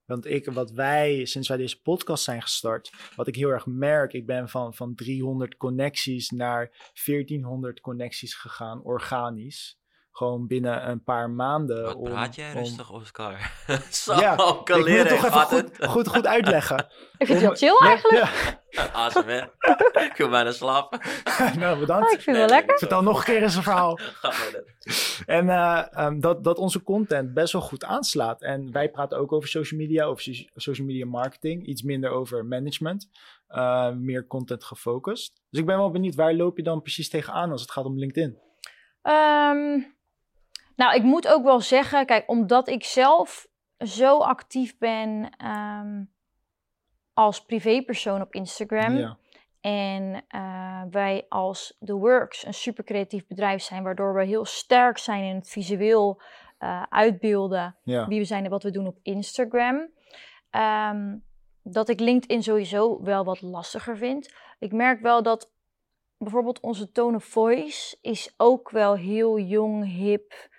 Want ik, wat wij, sinds wij deze podcast zijn gestart, wat ik heel erg merk, ik ben van, van 300 connecties naar 1400 connecties gegaan, organisch. Gewoon binnen een paar maanden. Wat om- praat jij om- rustig, Oscar? Zo, Ja, kan Ik moet leren. het toch even goed, goed, goed uitleggen. Ik vind het heel chill eigenlijk. Ja, ASMR. Ik wil bijna slapen. nou, bedankt. Oh, ik vind het Nee, wel lekker. Vertel nog een keer eens een verhaal. En eh, ehm, dat, dat onze content best wel goed aanslaat. En wij praten ook over social media, over so- social media marketing. Iets minder over management. eh, meer content gefocust. Dus ik ben wel benieuwd, waar loop je dan precies tegenaan als het gaat om LinkedIn? Ehm, nou, ik moet ook wel zeggen, kijk, omdat ik zelf zo actief ben ehm, als privépersoon op Instagram. Ja, En eh, wij als The Works een super creatief bedrijf zijn, waardoor we heel sterk zijn in het visueel eh, uitbeelden ja, wie we zijn en wat we doen op Instagram. Ehm, dat ik LinkedIn sowieso wel wat lastiger vind. Ik merk wel dat bijvoorbeeld onze tone of voice is ook wel heel jong, hip.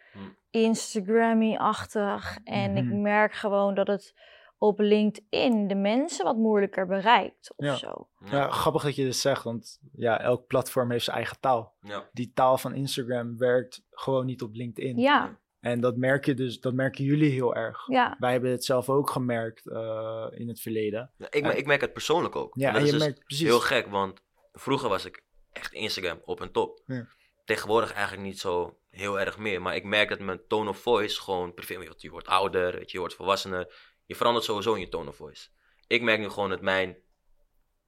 Instagrammy-achtig. En ik Mhm. merk gewoon dat het op LinkedIn de mensen wat moeilijker bereikt of Ja. zo. ja, grappig dat je dit zegt, want ja, elk platform heeft zijn eigen taal. Ja. Die taal van Instagram werkt gewoon niet op LinkedIn. Ja, En dat merk je dus, dat merken jullie heel erg. ja. Wij hebben het zelf ook gemerkt eh, in het verleden. Ja, Ik, ik merk het persoonlijk ook. Ja, dat en is je dus merkt precies. heel gek, want vroeger was ik echt Instagram op en top. Ja. Tegenwoordig eigenlijk niet zo heel erg meer. Maar ik merk dat mijn tone of voice gewoon... privé- want Je wordt ouder, weet je, je wordt volwassener. Je verandert sowieso in je tone of voice. Ik merk nu gewoon dat mijn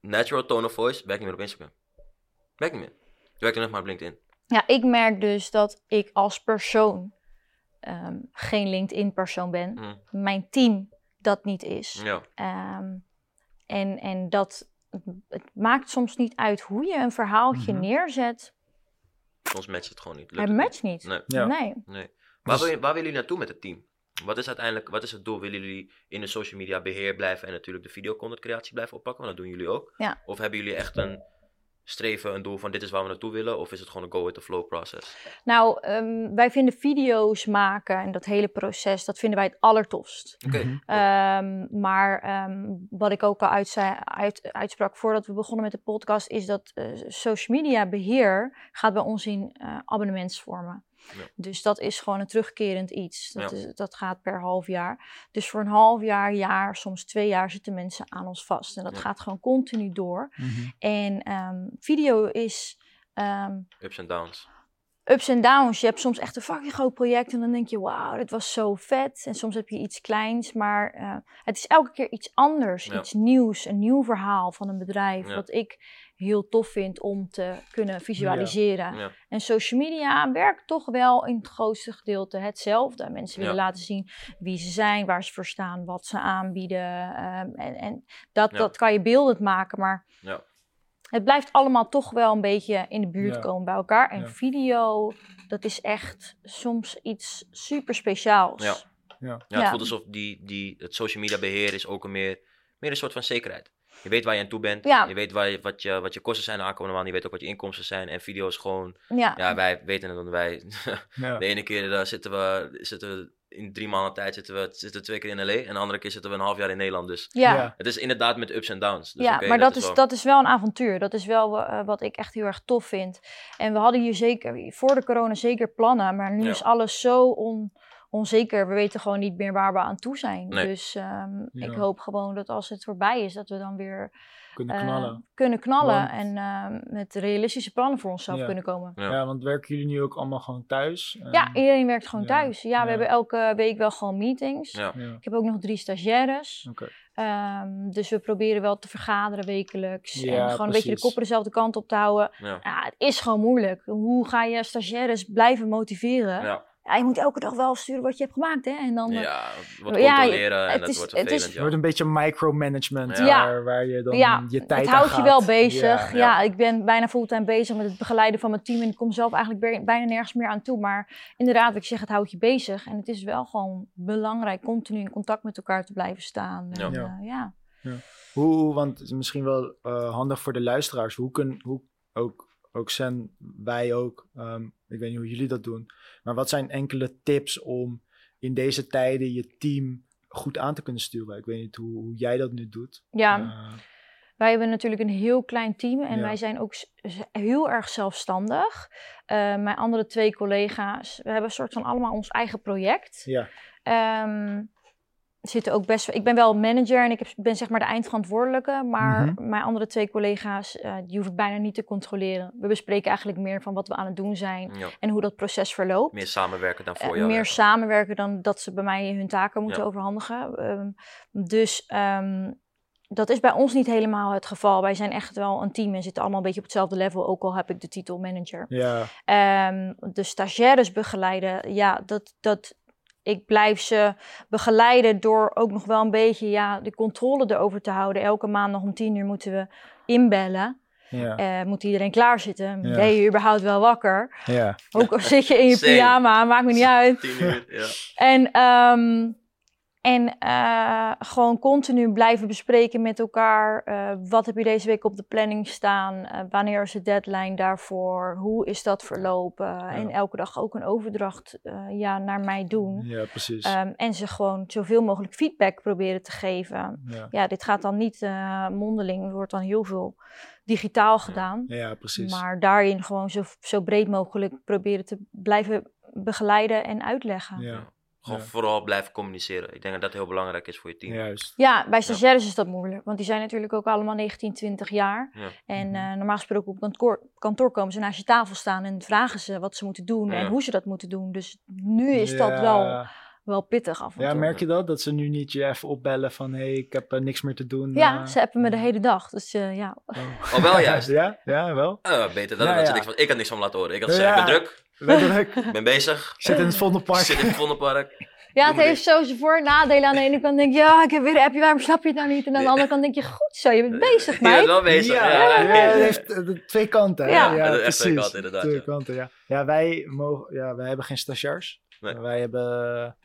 natural tone of voice werkt niet meer op Instagram. Werkt niet meer. Het werkt alleen nog maar op LinkedIn. Ja, ik merk dus dat ik als persoon ehm, geen LinkedIn-persoon ben. Mm. Mijn team dat niet is. Ja. Ehm, en, en dat het maakt soms niet uit hoe je een verhaaltje Mhm. neerzet. Soms matcht het gewoon niet. Lukt Het het matcht niet. Nee. Ja. Nee. Nee. Waar, Dus- wil je, waar willen jullie naartoe met het team? Wat is uiteindelijk, wat is het doel? Willen jullie in de social media beheer blijven en natuurlijk de videocontent creatie blijven oppakken? Want dat doen jullie ook. Ja. Of hebben jullie echt een streven, een doel van dit is waar we naartoe willen? Of is het gewoon een go with the flow process? Nou, ehm, wij vinden video's maken en dat hele proces, dat vinden wij het allertofst. Oké. Mhm. Ehm, maar ehm, wat ik ook al uit, uitsprak voordat we begonnen met de podcast, is dat eh, social media beheer gaat bij ons in eh, abonnementsvormen. Ja. Dus dat is gewoon een terugkerend iets. Dat, Ja. is, dat gaat per half jaar. Dus voor een half jaar, jaar, soms twee jaar zitten mensen aan ons vast. En dat Ja. gaat gewoon continu door. Mhm. En ehm, video is ehm, Ups en downs. ups en downs. Je hebt soms echt een fucking groot project en dan denk je, wauw, dit was zo vet. En soms heb je iets kleins, maar eh, het is elke keer iets anders, Ja. iets nieuws, een nieuw verhaal van een bedrijf. Ja. Wat ik heel tof vind om te kunnen visualiseren. Ja. En social media werkt toch wel in het grootste gedeelte hetzelfde. Mensen willen Ja. laten zien wie ze zijn, waar ze voor staan, wat ze aanbieden. ehm, en en dat, Ja. dat kan je beeldend maken, maar Ja. het blijft allemaal toch wel een beetje in de buurt Ja. komen bij elkaar. En Ja. video, dat is echt soms iets super speciaals. Ja. Ja. Ja, het Ja. voelt alsof die, die, het social media beheer is ook een meer, meer een soort van zekerheid. Je weet waar je aan toe bent. Ja. Je weet waar je, wat, je, wat je kosten zijn de aankomende maand. Je weet ook wat je inkomsten zijn. En video is gewoon, Ja, ja, wij weten het, want wij, Ja. de ene keer eh, zitten, we, zitten we in drie maanden tijd zitten we, zitten we twee keer in LA. En de andere keer zitten we een half jaar in Nederland. Dus ja. Ja. het is inderdaad met ups en downs. Dus ja, maar dat, is, wel- dat is wel een avontuur. Dat is wel eh, wat ik echt heel erg tof vind. En we hadden hier zeker, voor de corona zeker plannen. Maar nu Ja. is alles zo on, onzeker. We weten gewoon niet meer waar we aan toe zijn. Nee. Dus ehm, Ja. ik hoop gewoon dat als het voorbij is, dat we dan weer Kunnen eh, knallen. kunnen knallen. Want- En ehm, met realistische plannen voor onszelf Ja. kunnen komen. Ja. Ja. want werken jullie nu ook allemaal gewoon thuis? En- Ja, iedereen werkt gewoon ja, thuis. Ja, we ja. hebben elke week wel gewoon meetings. Ja. Ja, Ik heb ook nog drie stagiaires. oké. Ehm, dus we proberen wel te vergaderen wekelijks. Ja, en gewoon een beetje de koppen dezelfde kant op te houden. Ja. Ja, het is gewoon moeilijk. Hoe ga je stagiaires blijven motiveren? Ja. Ja. je moet elke dag wel sturen wat je hebt gemaakt, hè? En dan, eh, ja, wat Ja, controleren en het dat is- wordt het is- wordt een beetje micromanagement Ja. waar, waar je dan ja, je tijd het houdt je gaat. wel bezig. Ja. Ja. ik ben bijna fulltime bezig met het begeleiden van mijn team. En ik kom zelf eigenlijk bij- bijna nergens meer aan toe. Maar inderdaad, wat ik zeg, het houdt je bezig. En het is wel gewoon belangrijk continu in contact met elkaar te blijven staan. Ja. En, Ja. eh, ja. Hoe, hoe- want het is misschien wel eh, handig voor de luisteraars. Hoe kunnen, hoe, ook, ook Sen, wij ook, ehm, ik weet niet hoe jullie dat doen. Maar wat zijn enkele tips om in deze tijden je team goed aan te kunnen sturen? Ik weet niet hoe, hoe jij dat nu doet. ja. Eh, Wij hebben natuurlijk een heel klein team en Ja. wij zijn ook heel erg zelfstandig. Eh, mijn andere twee collega's, we hebben een soort van allemaal ons eigen project. ja, Ehm, zitten ook best. Ik ben wel manager en ik ben zeg maar de eindverantwoordelijke. Maar Mhm. mijn andere twee collega's, eh, die hoef ik bijna niet te controleren. We bespreken eigenlijk meer van wat we aan het doen zijn Ja. en hoe dat proces verloopt. Meer samenwerken dan Eh, voor jou. meer samenwerken dan dat ze bij mij hun taken moeten Ja. overhandigen. Ehm, dus ehm, dat is bij ons niet helemaal het geval. Wij zijn echt wel een team en zitten allemaal een beetje op hetzelfde level, ook al heb ik de titel manager. ja, Ehm, de stagiaires begeleiden, ja, dat, dat, ik blijf ze begeleiden door ook nog wel een beetje ja, de controle erover te houden. Elke maandag om tien uur moeten we inbellen. ja, Eh, moet iedereen klaarzitten? Ja. Ben je überhaupt wel wakker? ja, Ook al zit je in je pyjama, maakt me niet uit. Tien uur, ja. En, ehm, en eh, gewoon continu blijven bespreken met elkaar. eh, wat heb je deze week op de planning staan? Eh, wanneer is de deadline daarvoor? Hoe is dat verlopen? En elke dag ook een overdracht ja, naar mij doen. ja, precies. Ehm, en ze gewoon zoveel mogelijk feedback proberen te geven. ja. Ja, dit gaat dan niet mondeling. Er wordt dan heel veel digitaal gedaan. ja, precies. Maar daarin gewoon zo, zo breed mogelijk proberen te blijven begeleiden en uitleggen. Ja, Gewoon Ja. vooral blijven communiceren. Ik denk dat dat heel belangrijk is voor je team. juist. bij stagiaires is dat moeilijk. Want die zijn natuurlijk ook allemaal 19, 20 jaar. Ja. En eh, normaal gesproken op kantoor, kantoor komen ze naast je tafel staan en vragen ze wat ze moeten doen Ja. en hoe ze dat moeten doen. Dus nu is dat wel, Ja. wel pittig af en Ja, toe. merk je dat? Dat ze nu niet je even opbellen van... hé, hey, ik heb eh, niks meer te doen. Ja, eh. ze appen me de hele dag. Dus eh, ja, Oh, wel juist. ja, ja, wel. Eh, beter dan Ja, dat ze ja. niks van, ik had niks van laten horen. Ik had Ja. gezegd, ik ben druk, Letterlijk. ik ben bezig. Ik zit in het Vondelpark. Ik zit in het Vondelpark. ja het heeft zo zijn voor- en nadelen. Aan de ene kant denk je, ja, ik heb weer een appje, waarom snap je het nou niet? En aan de andere kant denk je, goed zo, je bent bezig, Je bent meid. wel bezig. Ja, Ja, ja, het heeft eh, twee kanten. hè? Ja. Ja, echt twee precies. kanten, inderdaad, Twee ja. kanten, ja. Ja, wij, mogen, ja, wij hebben geen stagiairs. Nee. Wij hebben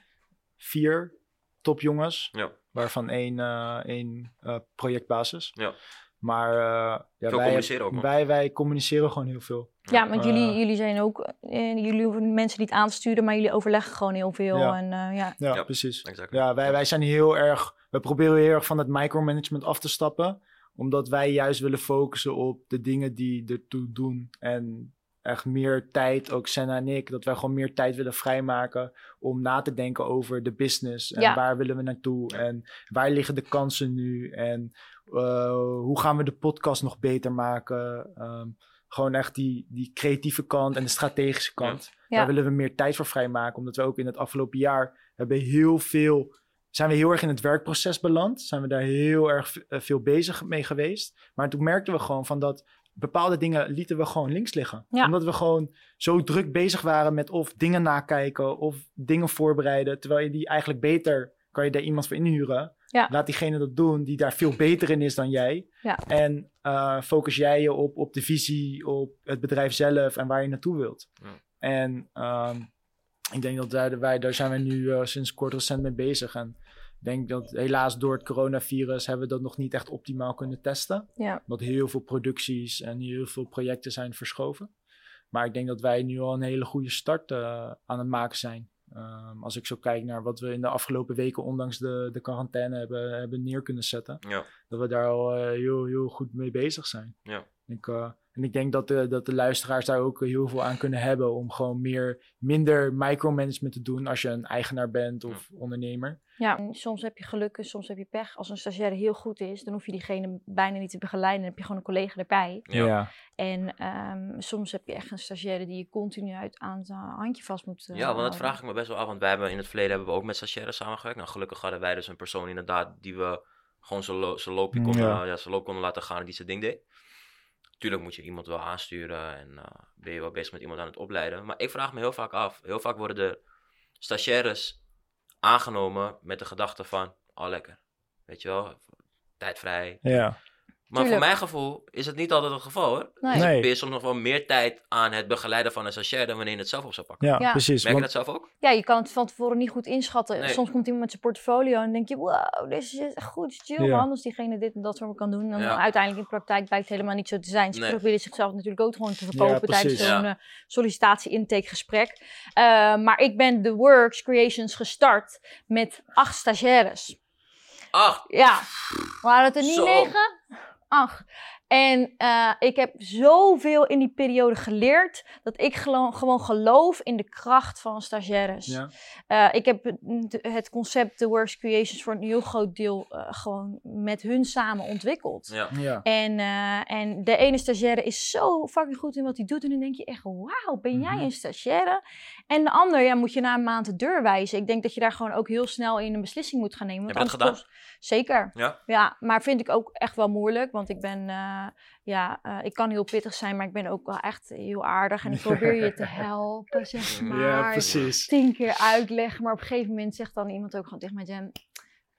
vier topjongens, Ja. waarvan één, eh, één eh, projectbasis. Ja. Maar eh, ja, wij, communiceren ook, man. wij, wij communiceren gewoon heel veel. Ja, want jullie, Eh. jullie zijn ook, eh, jullie hoeven mensen niet aan te sturen, maar jullie overleggen gewoon heel veel. Ja. En eh, ja, Ja, Ja. precies. Ja, wij, wij zijn heel erg. We proberen heel erg van het micromanagement af te stappen. Omdat wij juist willen focussen op de dingen die ertoe doen. En echt meer tijd, ook Senna en ik, dat wij gewoon meer tijd willen vrijmaken om na te denken over de business. En Ja. waar willen we naartoe? En waar liggen de kansen nu? En eh, hoe gaan we de podcast nog beter maken? Ehm, gewoon echt die, die creatieve kant en de strategische kant. Ja. Daar willen we meer tijd voor vrijmaken. Omdat we ook in het afgelopen jaar hebben heel veel. Zijn we heel erg in het werkproces beland? Zijn we daar heel erg eh, veel bezig mee geweest? Maar toen merkten we gewoon van dat bepaalde dingen lieten we gewoon links liggen. Ja. Omdat we gewoon zo druk bezig waren met of dingen nakijken of dingen voorbereiden. Terwijl je die eigenlijk beter, kan je daar iemand voor inhuren. Ja. Laat diegene dat doen die daar veel beter in is dan jij. Ja. En eh, focus jij je op, op de visie, op het bedrijf zelf en waar je naartoe wilt. Ja. En ehm, ik denk dat daar, wij, daar zijn we nu eh, sinds kort recent mee bezig. En Ik denk dat helaas door het coronavirus hebben we dat nog niet echt optimaal kunnen testen. Ja. Dat heel veel producties en heel veel projecten zijn verschoven. Maar ik denk dat wij nu al een hele goede start uh, aan het maken zijn. Um, als ik zo kijk naar wat we in de afgelopen weken, ondanks de, de quarantaine, hebben, hebben neer kunnen zetten. Ja. Dat we daar al uh, heel, heel goed mee bezig zijn. Ja. Ik, uh, en ik denk dat de, dat de luisteraars daar ook heel veel aan kunnen hebben om gewoon meer, minder micromanagement te doen als je een eigenaar bent of ondernemer. Ja, en soms heb je geluk en soms heb je pech. Als een stagiaire heel goed is, dan hoef je diegene bijna niet te begeleiden. Dan heb je gewoon een collega erbij. Ja. En ehm, soms heb je echt een stagiaire die je continu uit aan zijn handje vast moet eh, Ja, want dat vraag ik me best wel af. Want wij hebben in het verleden hebben we ook met stagiaires samengewerkt. Nou, gelukkig hadden wij dus een persoon inderdaad die we gewoon zijn lo zijn loopje konden, Ja. ja. zijn loop konden laten gaan en die zijn ding deed. Tuurlijk moet je iemand wel aansturen en eh, ben je wel bezig met iemand aan het opleiden. Maar ik vraag me heel vaak af. Heel vaak worden de stagiaires aangenomen met de gedachte van, oh lekker, weet je wel, tijd vrij. Ja. Maar voor mijn gevoel is het niet altijd het geval hoor. Nee. Nee. Ben je soms nog wel meer tijd aan het begeleiden van een stagiair dan wanneer je het zelf op zou pakken. Ja, Ja. precies. Merk je Want, dat zelf ook? Ja, je kan het van tevoren niet goed inschatten. Nee. Soms komt iemand met zijn portfolio en dan denk je, wow, deze is echt goed, is chill Ja. man. Als diegene dit en dat voor me kan doen. En Ja. uiteindelijk in de praktijk blijkt het helemaal niet zo te zijn. Ze Nee. proberen zichzelf natuurlijk ook gewoon te verkopen tijdens zo'n Ja. eh, sollicitatie-intakegesprek. Eh, maar ik ben de Works Creations gestart met acht stagiaires. Ach, Ja, waren het er niet Zo. negen? Acht. En eh, ik heb zoveel in die periode geleerd dat ik gelo- gewoon geloof in de kracht van stagiaires. ja. Eh, ik heb het- concept The Works Creations voor een heel groot deel eh, gewoon met hun samen ontwikkeld. ja. Ja. En, eh, en de ene stagiaire is zo fucking goed in wat hij doet. En dan denk je echt, wauw, ben jij Mhm. een stagiaire? En de ander, ja, moet je na een maand de deur wijzen. Ik denk dat je daar gewoon ook heel snel in een beslissing moet gaan nemen. want Heb je dat kost- Zeker. Ja? Ja, maar vind ik ook echt wel moeilijk. Want ik ben, eh, ja, eh, ik kan heel pittig zijn, maar ik ben ook wel echt heel aardig. En ik probeer je te helpen, zeg maar. ja, precies. Tien keer uitleggen. Maar op een gegeven moment zegt dan iemand ook gewoon tegen mij, Jen,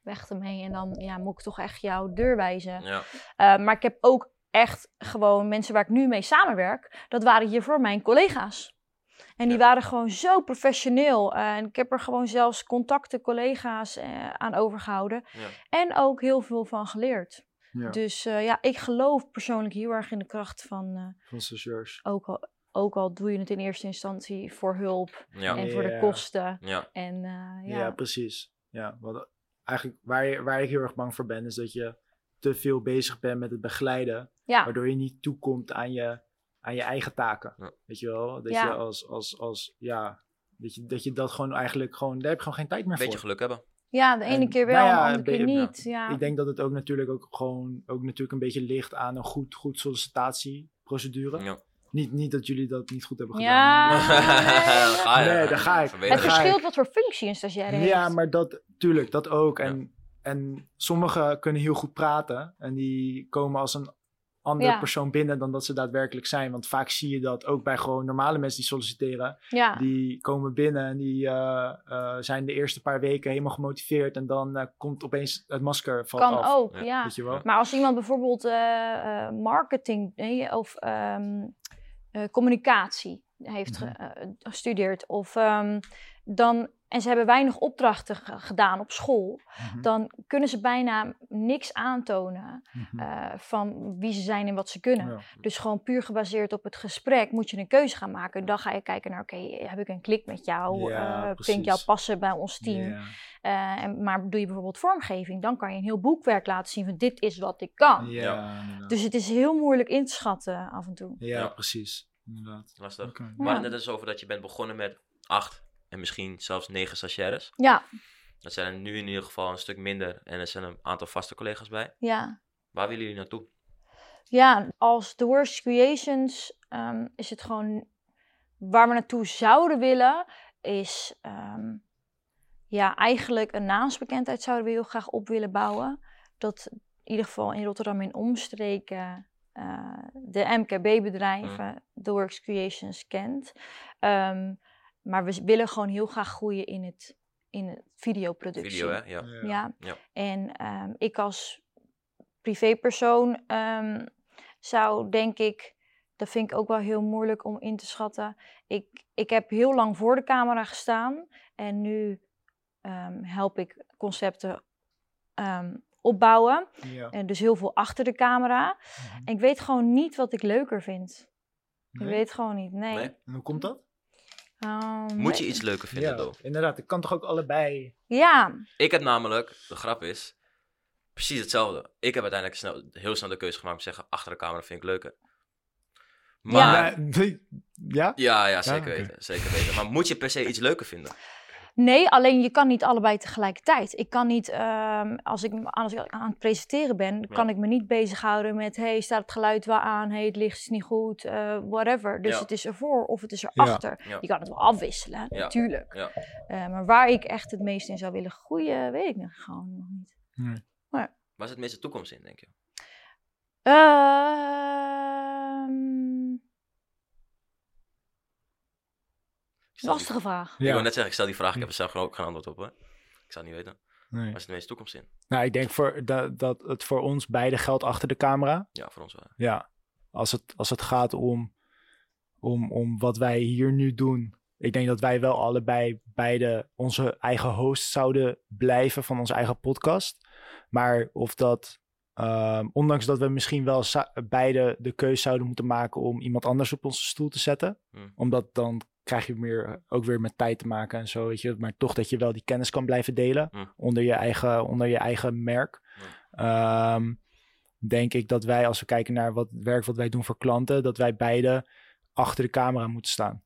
weg ermee. En dan ja, moet ik toch echt jouw deur wijzen. Ja. Uh, maar ik heb ook echt gewoon mensen waar ik nu mee samenwerk. Dat waren hiervoor mijn collega's. En die Ja. waren gewoon zo professioneel. Uh, en ik heb er gewoon zelfs contacten, collega's uh, aan overgehouden. Ja. En ook heel veel van geleerd. Ja. Dus uh, ja, ik geloof persoonlijk heel erg in de kracht van... uh, Van stagiairs. Ook al, ook al doe je het in eerste instantie voor hulp Ja. en voor de kosten. Ja. En, uh, ja. Ja, precies. Ja, wat eigenlijk waar, je, waar ik heel erg bang voor ben, is dat je te veel bezig bent met het begeleiden, ja. waardoor je niet toekomt aan je, aan je eigen taken. Ja. Weet je wel? Dat Ja. je als, als, als ja, dat je, dat je dat gewoon eigenlijk gewoon, daar heb je gewoon geen tijd meer Een beetje voor. geluk hebben. ja, de ene En, keer wel, nou ja, de andere keer beetje- niet. Ja. Ik denk dat het ook natuurlijk ook gewoon ook natuurlijk een beetje ligt aan een goed, goed sollicitatieprocedure. Ja. Niet, niet dat jullie dat niet goed hebben Ja. gedaan. Je. Nee, daar ga ik. Het ga verschilt ik. wat voor functie een stagiaire heeft. Ja, maar dat, tuurlijk, dat ook. En, en sommigen kunnen heel goed praten. En die komen als een andere Ja. persoon binnen dan dat ze daadwerkelijk zijn. Want vaak zie je dat ook bij gewoon normale mensen die solliciteren. Ja. Die komen binnen en die eh, eh, zijn de eerste paar weken helemaal gemotiveerd. En dan eh, komt opeens het masker valt kan af. ook, Ja. ja. Weet je wel? Maar als iemand bijvoorbeeld eh, eh, marketing nee, of ehm, eh, communicatie heeft Mhm. gestudeerd, of ehm, dan, en ze hebben weinig opdrachten ge- gedaan op school, Mhm. dan kunnen ze bijna niks aantonen Mhm. eh, van wie ze zijn en wat ze kunnen. Ja. Dus gewoon puur gebaseerd op het gesprek moet je een keuze gaan maken. Dan ga je kijken naar, oké, heb ik een klik met jou? Ja, Eh, vind ik jou passen bij ons team? Ja. Eh, en, maar doe je bijvoorbeeld vormgeving, dan kan je een heel boekwerk laten zien van dit is wat ik kan. Dus het is heel moeilijk in te schatten af en toe. ja, precies. Inderdaad. Lastig. Oké. We hadden het net eens over dat je bent begonnen met acht en misschien zelfs negen stagiaires. Ja, Dat zijn er nu in ieder geval een stuk minder en er zijn een aantal vaste collega's bij. ja. Waar willen jullie naartoe? Ja, als The Worst Creations ehm, is het gewoon waar we naartoe zouden willen, is ehm, ja, eigenlijk een naamsbekendheid zouden we heel graag op willen bouwen. Dat in ieder geval in Rotterdam in omstreken eh, de MKB-bedrijven The Works Creations kent. Ehm, maar we willen gewoon heel graag groeien in het, in het videoproductie. Video, hè? Ja. Ja. Ja. En ehm, ik als privépersoon ehm, zou denk ik, dat vind ik ook wel heel moeilijk om in te schatten. Ik, ik heb heel lang voor de camera gestaan en nu ehm, help ik concepten ehm, opbouwen. Ja. En dus heel veel achter de camera. Mhm. En ik weet gewoon niet wat ik leuker vind. Ik weet gewoon niet, nee. Nee? En hoe komt dat? Ehm, Moet je iets leuker vinden, ja, though? inderdaad. Ik kan toch ook allebei... Ja, Ik heb namelijk, de grap is, precies hetzelfde. Ik heb uiteindelijk snel, heel snel de keuze gemaakt om te zeggen, achter de camera vind ik leuker. Maar, Ja, ja? ja, ja, zeker weten, zeker weten. Maar moet je per se iets leuker vinden? Nee, alleen je kan niet allebei tegelijkertijd. Ik kan niet, ehm, als, ik, als ik aan het presenteren ben, kan ik me niet bezighouden met... hey, staat het geluid wel aan? hey, het licht is niet goed, eh, whatever. Dus Ja. het is ervoor of het is erachter. Ja. Je kan het wel afwisselen, Ja. natuurlijk. Ja. Eh, maar waar ik echt het meest in zou willen groeien, weet ik nog gewoon nog niet. Waar is het meeste toekomst in, denk je? Ehm, Die- lastige vraag. Ik wil net zeggen, ik stel die vraag, ik heb er zelf gewoon ook geen antwoord op, hè. Ik zou het niet weten. Nee. Waar is het meeste toekomst in? Nou, ik denk voor, dat, dat het voor ons beide geldt achter de camera. Ja, voor ons wel. Ja, als het, als het gaat om, om, om wat wij hier nu doen. Ik denk dat wij wel allebei beide onze eigen host zouden blijven van onze eigen podcast. Maar of dat, ehm, ondanks dat we misschien wel beide de keuze zouden moeten maken om iemand anders op onze stoel te zetten. Hmm. Omdat dan krijg je meer, ook weer met tijd te maken en zo, weet je. Maar toch dat je wel die kennis kan blijven delen Hmm. onder, je eigen, onder je eigen merk. Hmm. Ehm, denk ik dat wij, als we kijken naar wat het werk wat wij doen voor klanten, dat wij beide achter de camera moeten staan.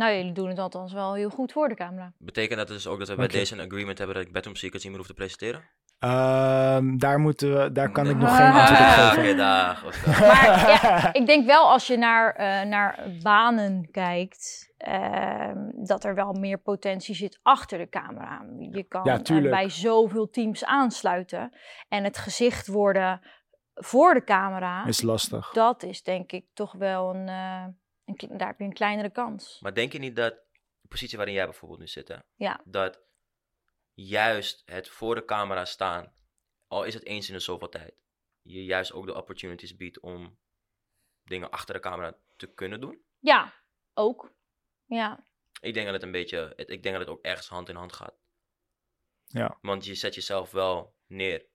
Nou, jullie doen het althans wel heel goed voor de camera. Betekent dat dus ook dat we bij deze een agreement hebben dat ik Bedroom Secrets niet meer hoef te presenteren? Ehm, daar, moeten we, daar kan ik nog Ah. geen antwoord op Ah, geven. Maar ja, ik denk wel als je naar, eh, naar banen kijkt, ehm, dat er wel meer potentie zit achter de camera. Je kan Ja, eh, bij zoveel teams aansluiten en het gezicht worden voor de camera. Is lastig. Dat is denk ik toch wel een, eh, een daar heb je een kleinere kans. Maar denk je niet dat de positie waarin jij bijvoorbeeld nu zit, hè, Ja. dat juist het voor de camera staan, al is het eens in de zoveel tijd, je juist ook de opportunities biedt om dingen achter de camera te kunnen doen? Ja, ook. Ja, Ik denk dat het een beetje, het- ik denk dat het ook ergens hand in hand gaat. Ja. Want je zet jezelf wel neer.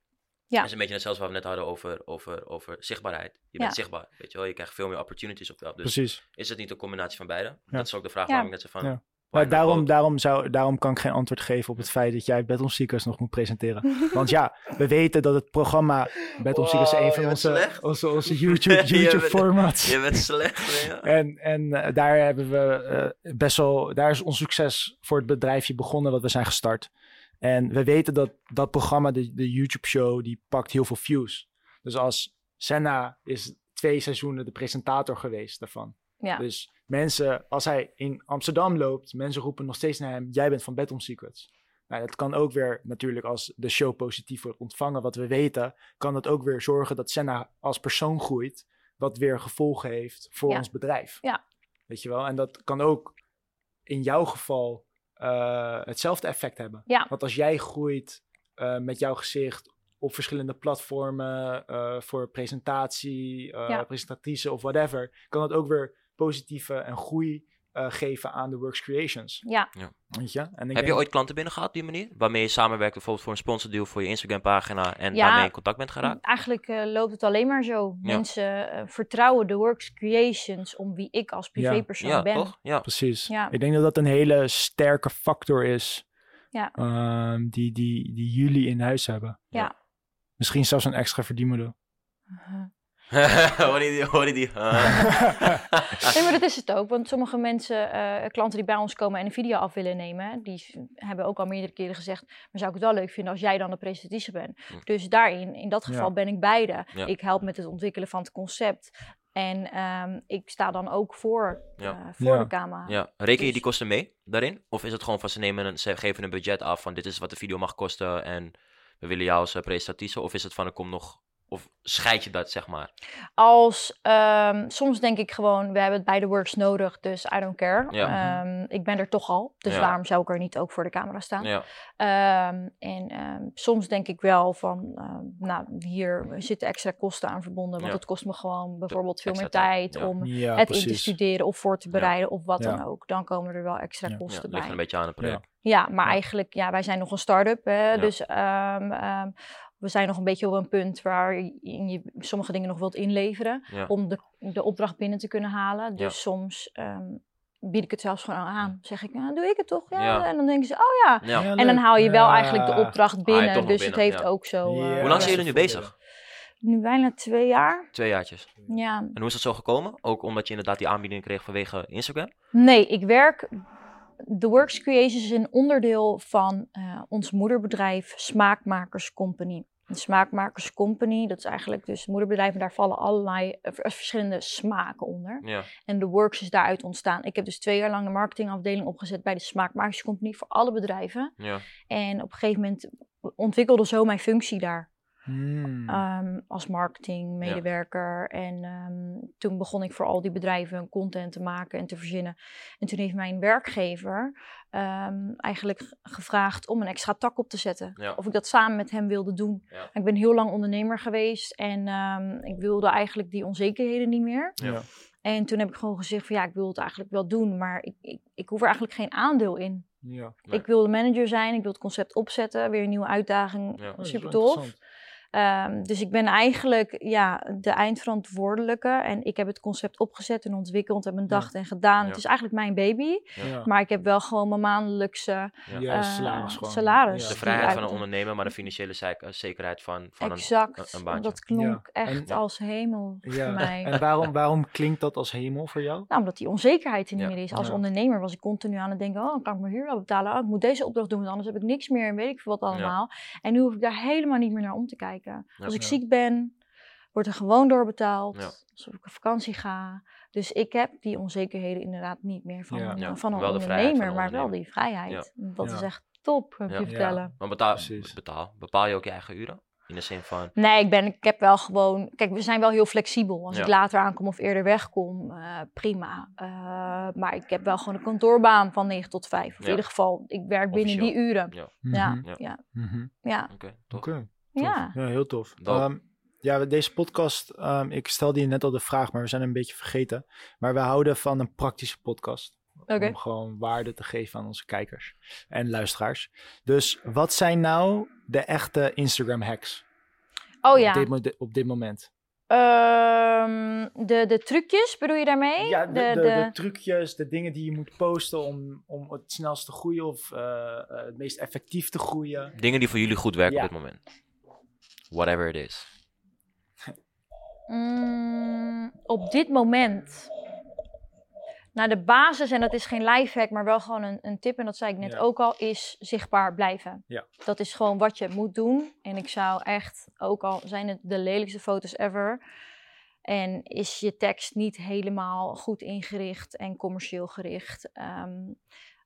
Ja. Dat is een beetje hetzelfde wat we net hadden over, over, over zichtbaarheid. Je bent Ja. zichtbaar, weet je wel. Je krijgt veel meer opportunities op jou. Dus Precies. is het niet een combinatie van beide? Ja. Dat is ook de vraag Ja. waarom ik net zei van... Maar daarom, daarom, zou, daarom kan ik geen antwoord geven op het feit dat jij Battle Seekers nog moet presenteren. Want ja, we weten dat het programma Battle Seekers Wow, een je van onze, slecht. onze, onze YouTube, Je YouTube bent- formats. Je bent slecht, ja. En, en eh, daar hebben we eh, best wel, daar is ons succes voor het bedrijfje begonnen wat we zijn gestart. En we weten dat dat programma, de, de YouTube show, die pakt heel veel views. Dus als Senna is twee seizoenen de presentator geweest daarvan. ja. Dus mensen, als hij in Amsterdam loopt, mensen roepen nog steeds naar hem, jij bent van Bedroom Secrets. Nou, dat kan ook weer natuurlijk als de show positief wordt ontvangen, wat we weten, kan dat ook weer zorgen dat Senna als persoon groeit, wat weer gevolgen heeft voor Ja. ons bedrijf. Ja. Weet je wel? En dat kan ook in jouw geval eh, hetzelfde effect hebben. Ja. Want als jij groeit eh, met jouw gezicht op verschillende platformen eh, voor presentatie, presentatrice of whatever, kan dat ook weer positieve en groei eh, geven aan de Works Creations. ja. Weet je? En ik Heb je ooit klanten binnen gehad op die manier? Waarmee je samenwerkt bijvoorbeeld voor een sponsordeal voor je Instagram pagina en Ja. daarmee in contact bent geraakt? Eigenlijk eh, loopt het alleen maar zo. Ja. Mensen eh, vertrouwen de Works Creations om wie ik als privépersoon Ja, ben. toch? Ja. Precies. Ja. Ik denk dat dat een hele sterke factor is Ja. ehm, die, die, die jullie in huis hebben. Ja. Misschien zelfs een extra verdienmodel. hoor je die? Hoor je die? Ah. Nee, maar dat is het ook. Want sommige mensen, eh, klanten die bij ons komen en een video af willen nemen, die hebben ook al meerdere keren gezegd, maar zou ik het wel leuk vinden als jij dan de presentatrice bent. Hm. Dus daarin, in dat geval Ja. ben ik beide. Ja. Ik help met het ontwikkelen van het concept. En ehm, ik sta dan ook voor, Ja. eh, voor Ja. de camera. ja. Reken je Dus- die kosten mee daarin? Of is het gewoon van ze nemen een, ze geven een budget af van dit is wat de video mag kosten en we willen jou als eh, presentatrice? Of is het van er komt nog Of scheid je dat, zeg maar? Als, ehm, soms denk ik gewoon, we hebben het bij de works nodig, dus I don't care. Ja. Ehm, ik ben er toch al, dus Ja. waarom zou ik er niet ook voor de camera staan? Ja, Ehm, en ehm, soms denk ik wel van, nou, hier zitten extra kosten aan verbonden. Want Ja. het kost me gewoon bijvoorbeeld veel meer extra tijd, tijd ja. om Ja, het in te studeren of voor te bereiden of wat Ja. dan ook. Dan komen er wel extra Ja. ja kosten ligt bij. een beetje aan het project. Ja, maar Ja. eigenlijk, ja, wij zijn nog een start-up. Hè, Ja. Dus ehm, ehm, we zijn nog een beetje op een punt waar je, je sommige dingen nog wilt inleveren. Ja. Om de, de opdracht binnen te kunnen halen. Dus Ja. soms ehm, bied ik het zelfs gewoon aan. Zeg ik, nou, doe ik het toch? Ja. Ja. En dan denken ze, oh ja. En dan haal je wel Ja. eigenlijk de opdracht binnen. dus binnen, het heeft ja. ook zo. Ja, eh, Hoe lang zijn jullie nu bezig? Nu bijna twee jaar. Twee jaartjes. Ja. En hoe is dat zo gekomen? Ook omdat je inderdaad die aanbieding kreeg vanwege Instagram? Nee, ik werk. The Works Creations is een onderdeel van eh, ons moederbedrijf Smaakmakers Company. Een Smaakmakers Company, dat is eigenlijk dus het moederbedrijf en daar vallen allerlei eh, verschillende smaken onder. Ja. En The Works is daaruit ontstaan. Ik heb dus twee jaar lang de marketingafdeling opgezet bij de Smaakmakers Company voor alle bedrijven. Ja. En op een gegeven moment ontwikkelde zo mijn functie daar. Hmm. Ehm, als marketingmedewerker. En ehm, toen begon ik voor al die bedrijven content te maken en te verzinnen. En toen heeft mijn werkgever ehm, eigenlijk gevraagd om een extra tak op te zetten. Ja. Of ik dat samen met hem wilde doen. Ja. Ik ben heel lang ondernemer geweest en ehm, ik wilde eigenlijk die onzekerheden niet meer. Ja. En toen heb ik gewoon gezegd van ja, ik wil het eigenlijk wel doen, maar ik, ik, ik hoef er eigenlijk geen aandeel in. Ja. Nee. Ik wil de manager zijn, ik wil het concept opzetten, weer een nieuwe uitdaging, Ja. Super tof. Ehm, dus ik ben eigenlijk ja, de eindverantwoordelijke. En ik heb het concept opgezet en ontwikkeld en bedacht en gedaan. Ja. Het is eigenlijk mijn baby. Ja. Maar ik heb wel gewoon mijn maandelijkse eh, salaris. De vrijheid van een ondernemer, maar de financiële eh, zekerheid van, van een, exact. een, een baantje. dat klonk Ja. echt En- als hemel Ja. voor mij. En waarom, waarom klinkt dat als hemel voor jou? Nou, omdat die onzekerheid er niet Ja. meer is. Als Ja. ondernemer was ik continu aan het denken: oh, kan ik mijn huur wel betalen? Oh, ik moet deze opdracht doen, want anders heb ik niks meer en weet ik veel wat allemaal. En nu hoef ik daar helemaal niet meer naar om te kijken. Ja. Als ik Ja. ziek ben, wordt er gewoon doorbetaald. Ja. Alsof ik op vakantie ga. Dus ik heb die onzekerheden inderdaad niet meer van, Ja. een- Ja, van een wel ondernemer, van een maar wel die vrijheid. Dat Ja. is echt top, Ja. je Ja. vertellen. Maar betaal, betaal, bepaal je ook je eigen uren? In de zin van, Nee, ik, ben, ik heb wel gewoon. Kijk, we zijn wel heel flexibel. Als Ja. ik later aankom of eerder wegkom, eh, prima. Eh, maar ik heb wel gewoon een kantoorbaan van 9 tot 5. Of Ja. in ieder geval, ik werk binnen die uren. ja, Ja, Mhm. Ja. ja, Mhm. ja. oké, toch? Oké. Ja. Ja, heel tof. Ehm, ja, deze podcast, ehm, ik stelde je net al de vraag, maar we zijn een beetje vergeten. Maar we houden van een praktische podcast. Om gewoon waarde te geven aan onze kijkers en luisteraars. Dus wat zijn nou de echte Instagram hacks Oh ja. op, dit, op dit moment? Ehm, de, de trucjes, bedoel je daarmee? Ja, de, de, de trucjes, de dingen die je moet posten om, om het snelst te groeien of eh, eh, het meest effectief te groeien. Dingen die voor jullie goed werken Ja. op dit moment. Whatever it is. Mm, op dit moment. Nou, de basis, en dat is geen lifehack, maar wel gewoon een, een tip, en dat zei ik net Ja. ook al, is zichtbaar blijven. Ja. Dat is gewoon wat je moet doen. En ik zou echt, ook al zijn het de lelijkste foto's ever, en is je tekst niet helemaal goed ingericht en commercieel gericht, ehm,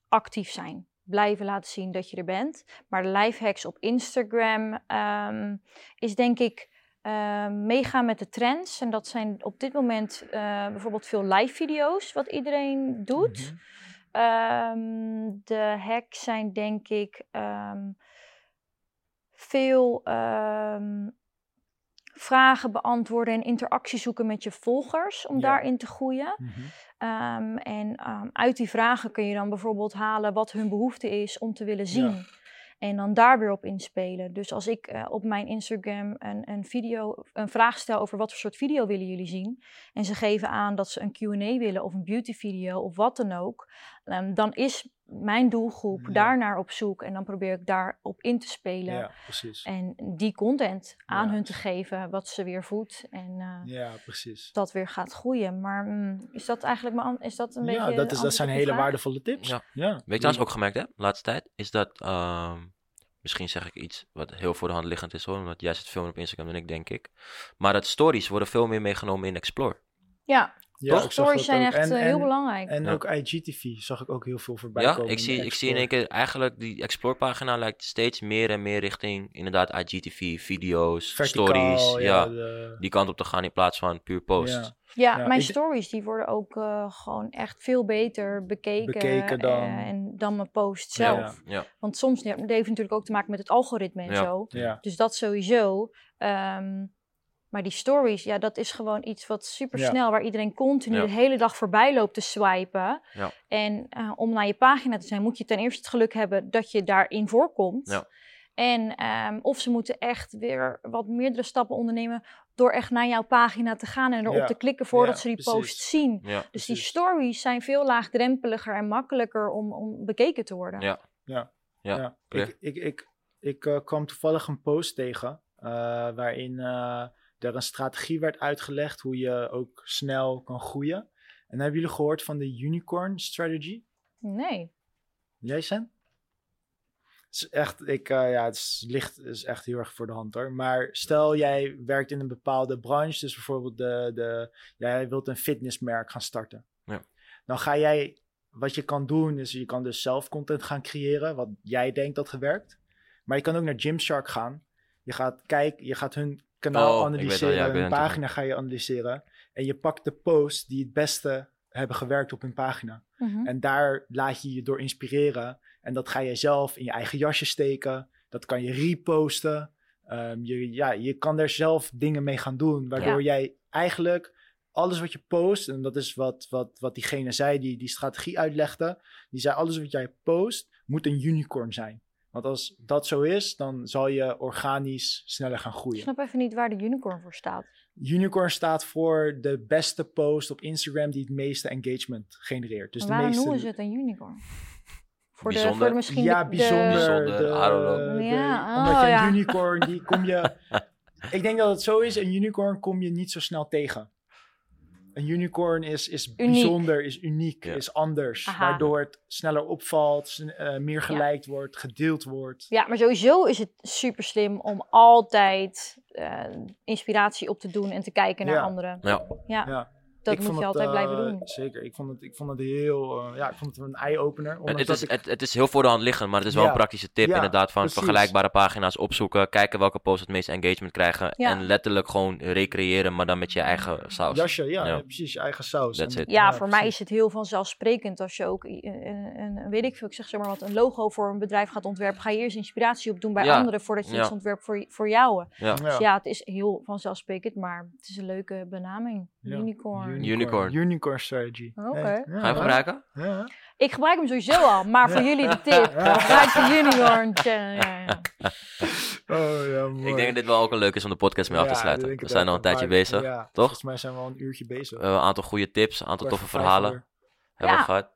actief zijn. Blijven laten zien dat je er bent. Maar de lifehacks op Instagram ehm, is denk ik ehm, meegaan met de trends. En dat zijn op dit moment eh, bijvoorbeeld veel live video's, wat iedereen doet. Mhm. Ehm, de hacks zijn denk ik veel vragen beantwoorden en interactie zoeken met je volgers om Ja. daarin te groeien. Mhm. Ehm, en ehm, uit die vragen kun je dan bijvoorbeeld halen wat hun behoefte is om te willen zien. En dan daar weer op inspelen. Dus als ik eh, op mijn Instagram een, een, video, een vraag stel over wat voor soort video willen jullie zien. En ze geven aan dat ze een QA willen of een beauty video of wat dan ook. ehm, dan is mijn doelgroep Ja. daarnaar op zoek. En dan probeer ik daarop in te spelen. Ja, precies. En die content aan Ja. hun te geven, wat ze weer voedt. En eh, Ja, precies. dat weer gaat groeien. Maar mm, is dat eigenlijk mijn an- is dat een beetje. Ja, dat, is, dat zijn hele vraag? waardevolle tips. Ja. ja. Weet je trouwens ook gemerkt hè, de laatste tijd, is dat, ehm, misschien zeg ik iets wat heel voor de hand liggend is hoor, omdat jij zit veel meer op Instagram dan ik denk ik. Maar dat stories worden veel meer meegenomen in Explore. Ja, Ja, Toch? ik zag Stories dat zijn ook. echt En- eh, heel en- belangrijk. En Ja. ook IGTV zag ik ook heel veel voorbij Ja, komen. ik zie, ik zie in één keer eigenlijk die Explore-pagina lijkt steeds meer en meer richting inderdaad IGTV, video's, Verticaal, stories. Ja, de- die kant op te gaan in plaats van puur post. Ja. Ja, Ja, mijn stories die worden ook eh, gewoon echt veel beter bekeken, Bekeken dan- eh, en dan mijn post Ja. zelf. Ja. Want soms dat heeft natuurlijk ook te maken met het algoritme en Ja. zo. Ja. Dus dat sowieso. Ehm, maar die stories, ja, dat is gewoon iets wat super snel, waar iedereen continu Ja. de hele dag voorbij loopt te swipen. Ja. En eh, om naar je pagina te zijn, moet je ten eerste het geluk hebben dat je daarin voorkomt. Ja. En ehm, of ze moeten echt weer wat meerdere stappen ondernemen door echt naar jouw pagina te gaan en erop Ja. te klikken voordat Ja, ze die precies. post zien. Ja. Dus die stories zijn veel laagdrempeliger en makkelijker om, om bekeken te worden. Ja. Ja. Ja. Ik, ik, ik, ik eh, kwam toevallig een post tegen eh, waarin eh, er een strategie werd uitgelegd hoe je ook snel kan groeien. En hebben jullie gehoord van de unicorn strategy? Nee. Jij Sen? Het is echt, ik, eh, ja, het is, ligt is echt heel erg voor de hand hoor. Maar stel jij werkt in een bepaalde branche, dus bijvoorbeeld de, de, jij wilt een fitnessmerk gaan starten. Ja. Dan ga jij, wat je kan doen, is je kan dus zelf content gaan creëren, wat jij denkt dat gewerkt. Maar je kan ook naar Gymshark gaan. Je gaat kijken, je gaat hun kanaal Oh, wel, analyseren, ja, ja. pagina ga je analyseren. En je pakt de posts die het beste hebben gewerkt op hun pagina. Mhm. En daar laat je je door inspireren. En dat ga je zelf in je eigen jasje steken. Dat kan je reposten. Ehm, je, ja, je kan er zelf dingen mee gaan doen. Waardoor jij eigenlijk alles wat je post. En dat is wat, wat, wat diegene zei die die strategie uitlegde. Die zei alles wat jij post moet een unicorn zijn. Want als dat zo is, dan zal je organisch sneller gaan Ik groeien. snap even niet waar de unicorn voor staat. Unicorn staat voor de beste post op Instagram die het meeste engagement genereert. Dus Maar de meeste noemen ze het een unicorn? Voor de, Bijzonder. voor de misschien ja, de- de- bijzonder. Bijzonder, de- I don't know. de- Ja, omdat oh, je een unicorn, die kom je... ik denk dat het zo is, een unicorn kom je niet zo snel tegen. Een unicorn is, is Uniek. bijzonder, is uniek, Ja. is anders. Aha. Waardoor het sneller opvalt, eh, meer geliked wordt, gedeeld wordt. Ja, maar sowieso is het super slim om altijd eh, inspiratie op te doen en te kijken naar Ja. anderen. Ja. Ja, Ja. Dat Ik moet je het, altijd eh, blijven doen. Zeker, ik vond het, ik vond het heel... eh, ja, ik vond het een eye-opener. Het, is, ik- het, het is heel voor de hand liggend, maar het is wel Ja. een praktische tip Ja, inderdaad van precies. vergelijkbare pagina's opzoeken, kijken welke posts het meeste engagement krijgen Ja. en letterlijk gewoon recreëren, maar dan met je eigen saus. Jasje, ja, Ja. precies, je eigen saus. That's En- it. Ja, voor mij is het heel vanzelfsprekend als je ook een, een, weet ik veel, ik zeg zeg maar wat, een logo voor een bedrijf gaat ontwerpen. Ga je eerst inspiratie opdoen bij Ja. anderen voordat je Ja. iets ontwerpt voor, voor jou. Ja. Dus ja, het is heel vanzelfsprekend, maar het is een leuke benaming. Unicorn. Unicorn. Unicorn strategy. Oké. Hey, Ga je hem gebruiken? Ja. Ik gebruik hem sowieso al, maar voor Ja. jullie de tip. Gebruik de Unicorn channel. Ja, ja. Oh, ja, mooi. Ik denk dat dit wel ook een leuk is om de podcast mee af te sluiten. We zijn al een tijdje bezig. Ja, toch? Volgens mij zijn we al een uurtje bezig. We hebben een aantal goede tips, een aantal toffe verhalen uur. Hebben we Ja. gehad.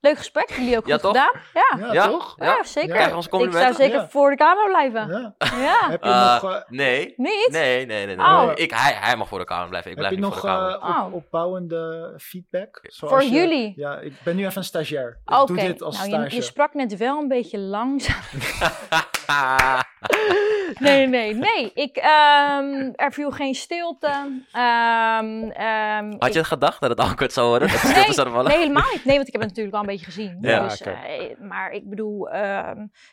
Leuk gesprek, jullie ook Ja, goed toch? gedaan. Ja, Ja, Ja? toch? ja, zeker. Krijg je ik zou zeker Ja. voor de camera blijven. Ja. Ja. Heb je Eh, nog, eh, Nee, Niet? nee, nee, nee. nee. Oh. Ik, hij, hij mag voor de kamer blijven, ik heb blijf je niet nog voor de eh, op- Oh. opbouwende feedback? Zoals Voor je- jullie? Ja, ik ben nu even een stagiair. Ik Oké, doe dit als nou, je, je sprak net wel een beetje langzaam. Nee, nee, nee. Ik, ehm, er viel geen stilte. Ehm, ehm, Had je het gedacht dat het awkward zou worden? Dat Nee, stilte zou vallen? Nee, helemaal niet. Nee, want ik heb het natuurlijk al een beetje gezien. Ja, dus, eh, maar ik bedoel,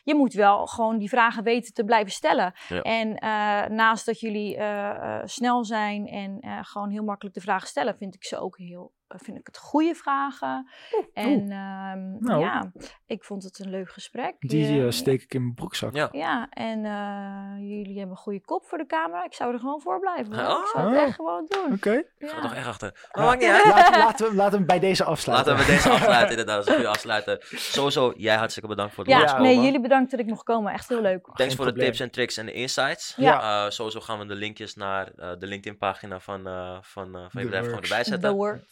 je moet wel gewoon die vragen weten te blijven stellen. Ja. En eh, naast dat jullie eh, snel zijn en gewoon heel makkelijk de vragen stellen, vind ik ze ook heel, vind ik het goede vragen. En ehm, Nou. ja, ik vond het een leuk gesprek. Die eh, steek ik in mijn broekzak. Ja. ja, en eh, jullie hebben een goede kop voor de camera. Ik zou er gewoon voor blijven. Oh. Ik zou het Oh. echt gewoon doen. Oké. Ik ga Ja. toch echt achter. Maar Ja. uit. Laten, laten, we, laten we bij deze afsluiten. Laten we deze afsluiten, inderdaad. Dat is afsluiten. Sowieso, jij hartstikke bedankt voor het Ja, nee, jullie bedankt dat ik mocht komen. Echt heel leuk. Thanks voor de tips en tricks en de insights. Ja. Eh, sowieso gaan we de linkjes naar eh, de LinkedIn-pagina van, eh, van, eh, van The je bedrijf gewoon erbij The zetten. work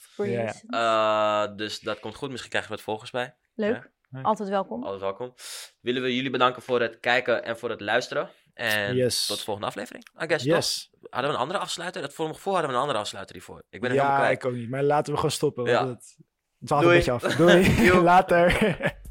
Eh, dus dat komt goed. Misschien krijgen we wat volgers bij. Leuk. Ja. Altijd welkom. Altijd welkom. Willen we jullie bedanken voor het kijken en voor het luisteren. En Yes. tot de volgende aflevering. I guess, toch? Yes. Hadden we een andere afsluiter? Dat voor voor hadden we een andere afsluiter hiervoor. Ik ben er helemaal Ja, kwijt. ik ook niet. Maar laten we gewoon stoppen. Ja. Want het, het dwaalt een Doei. beetje af. Doei. Later.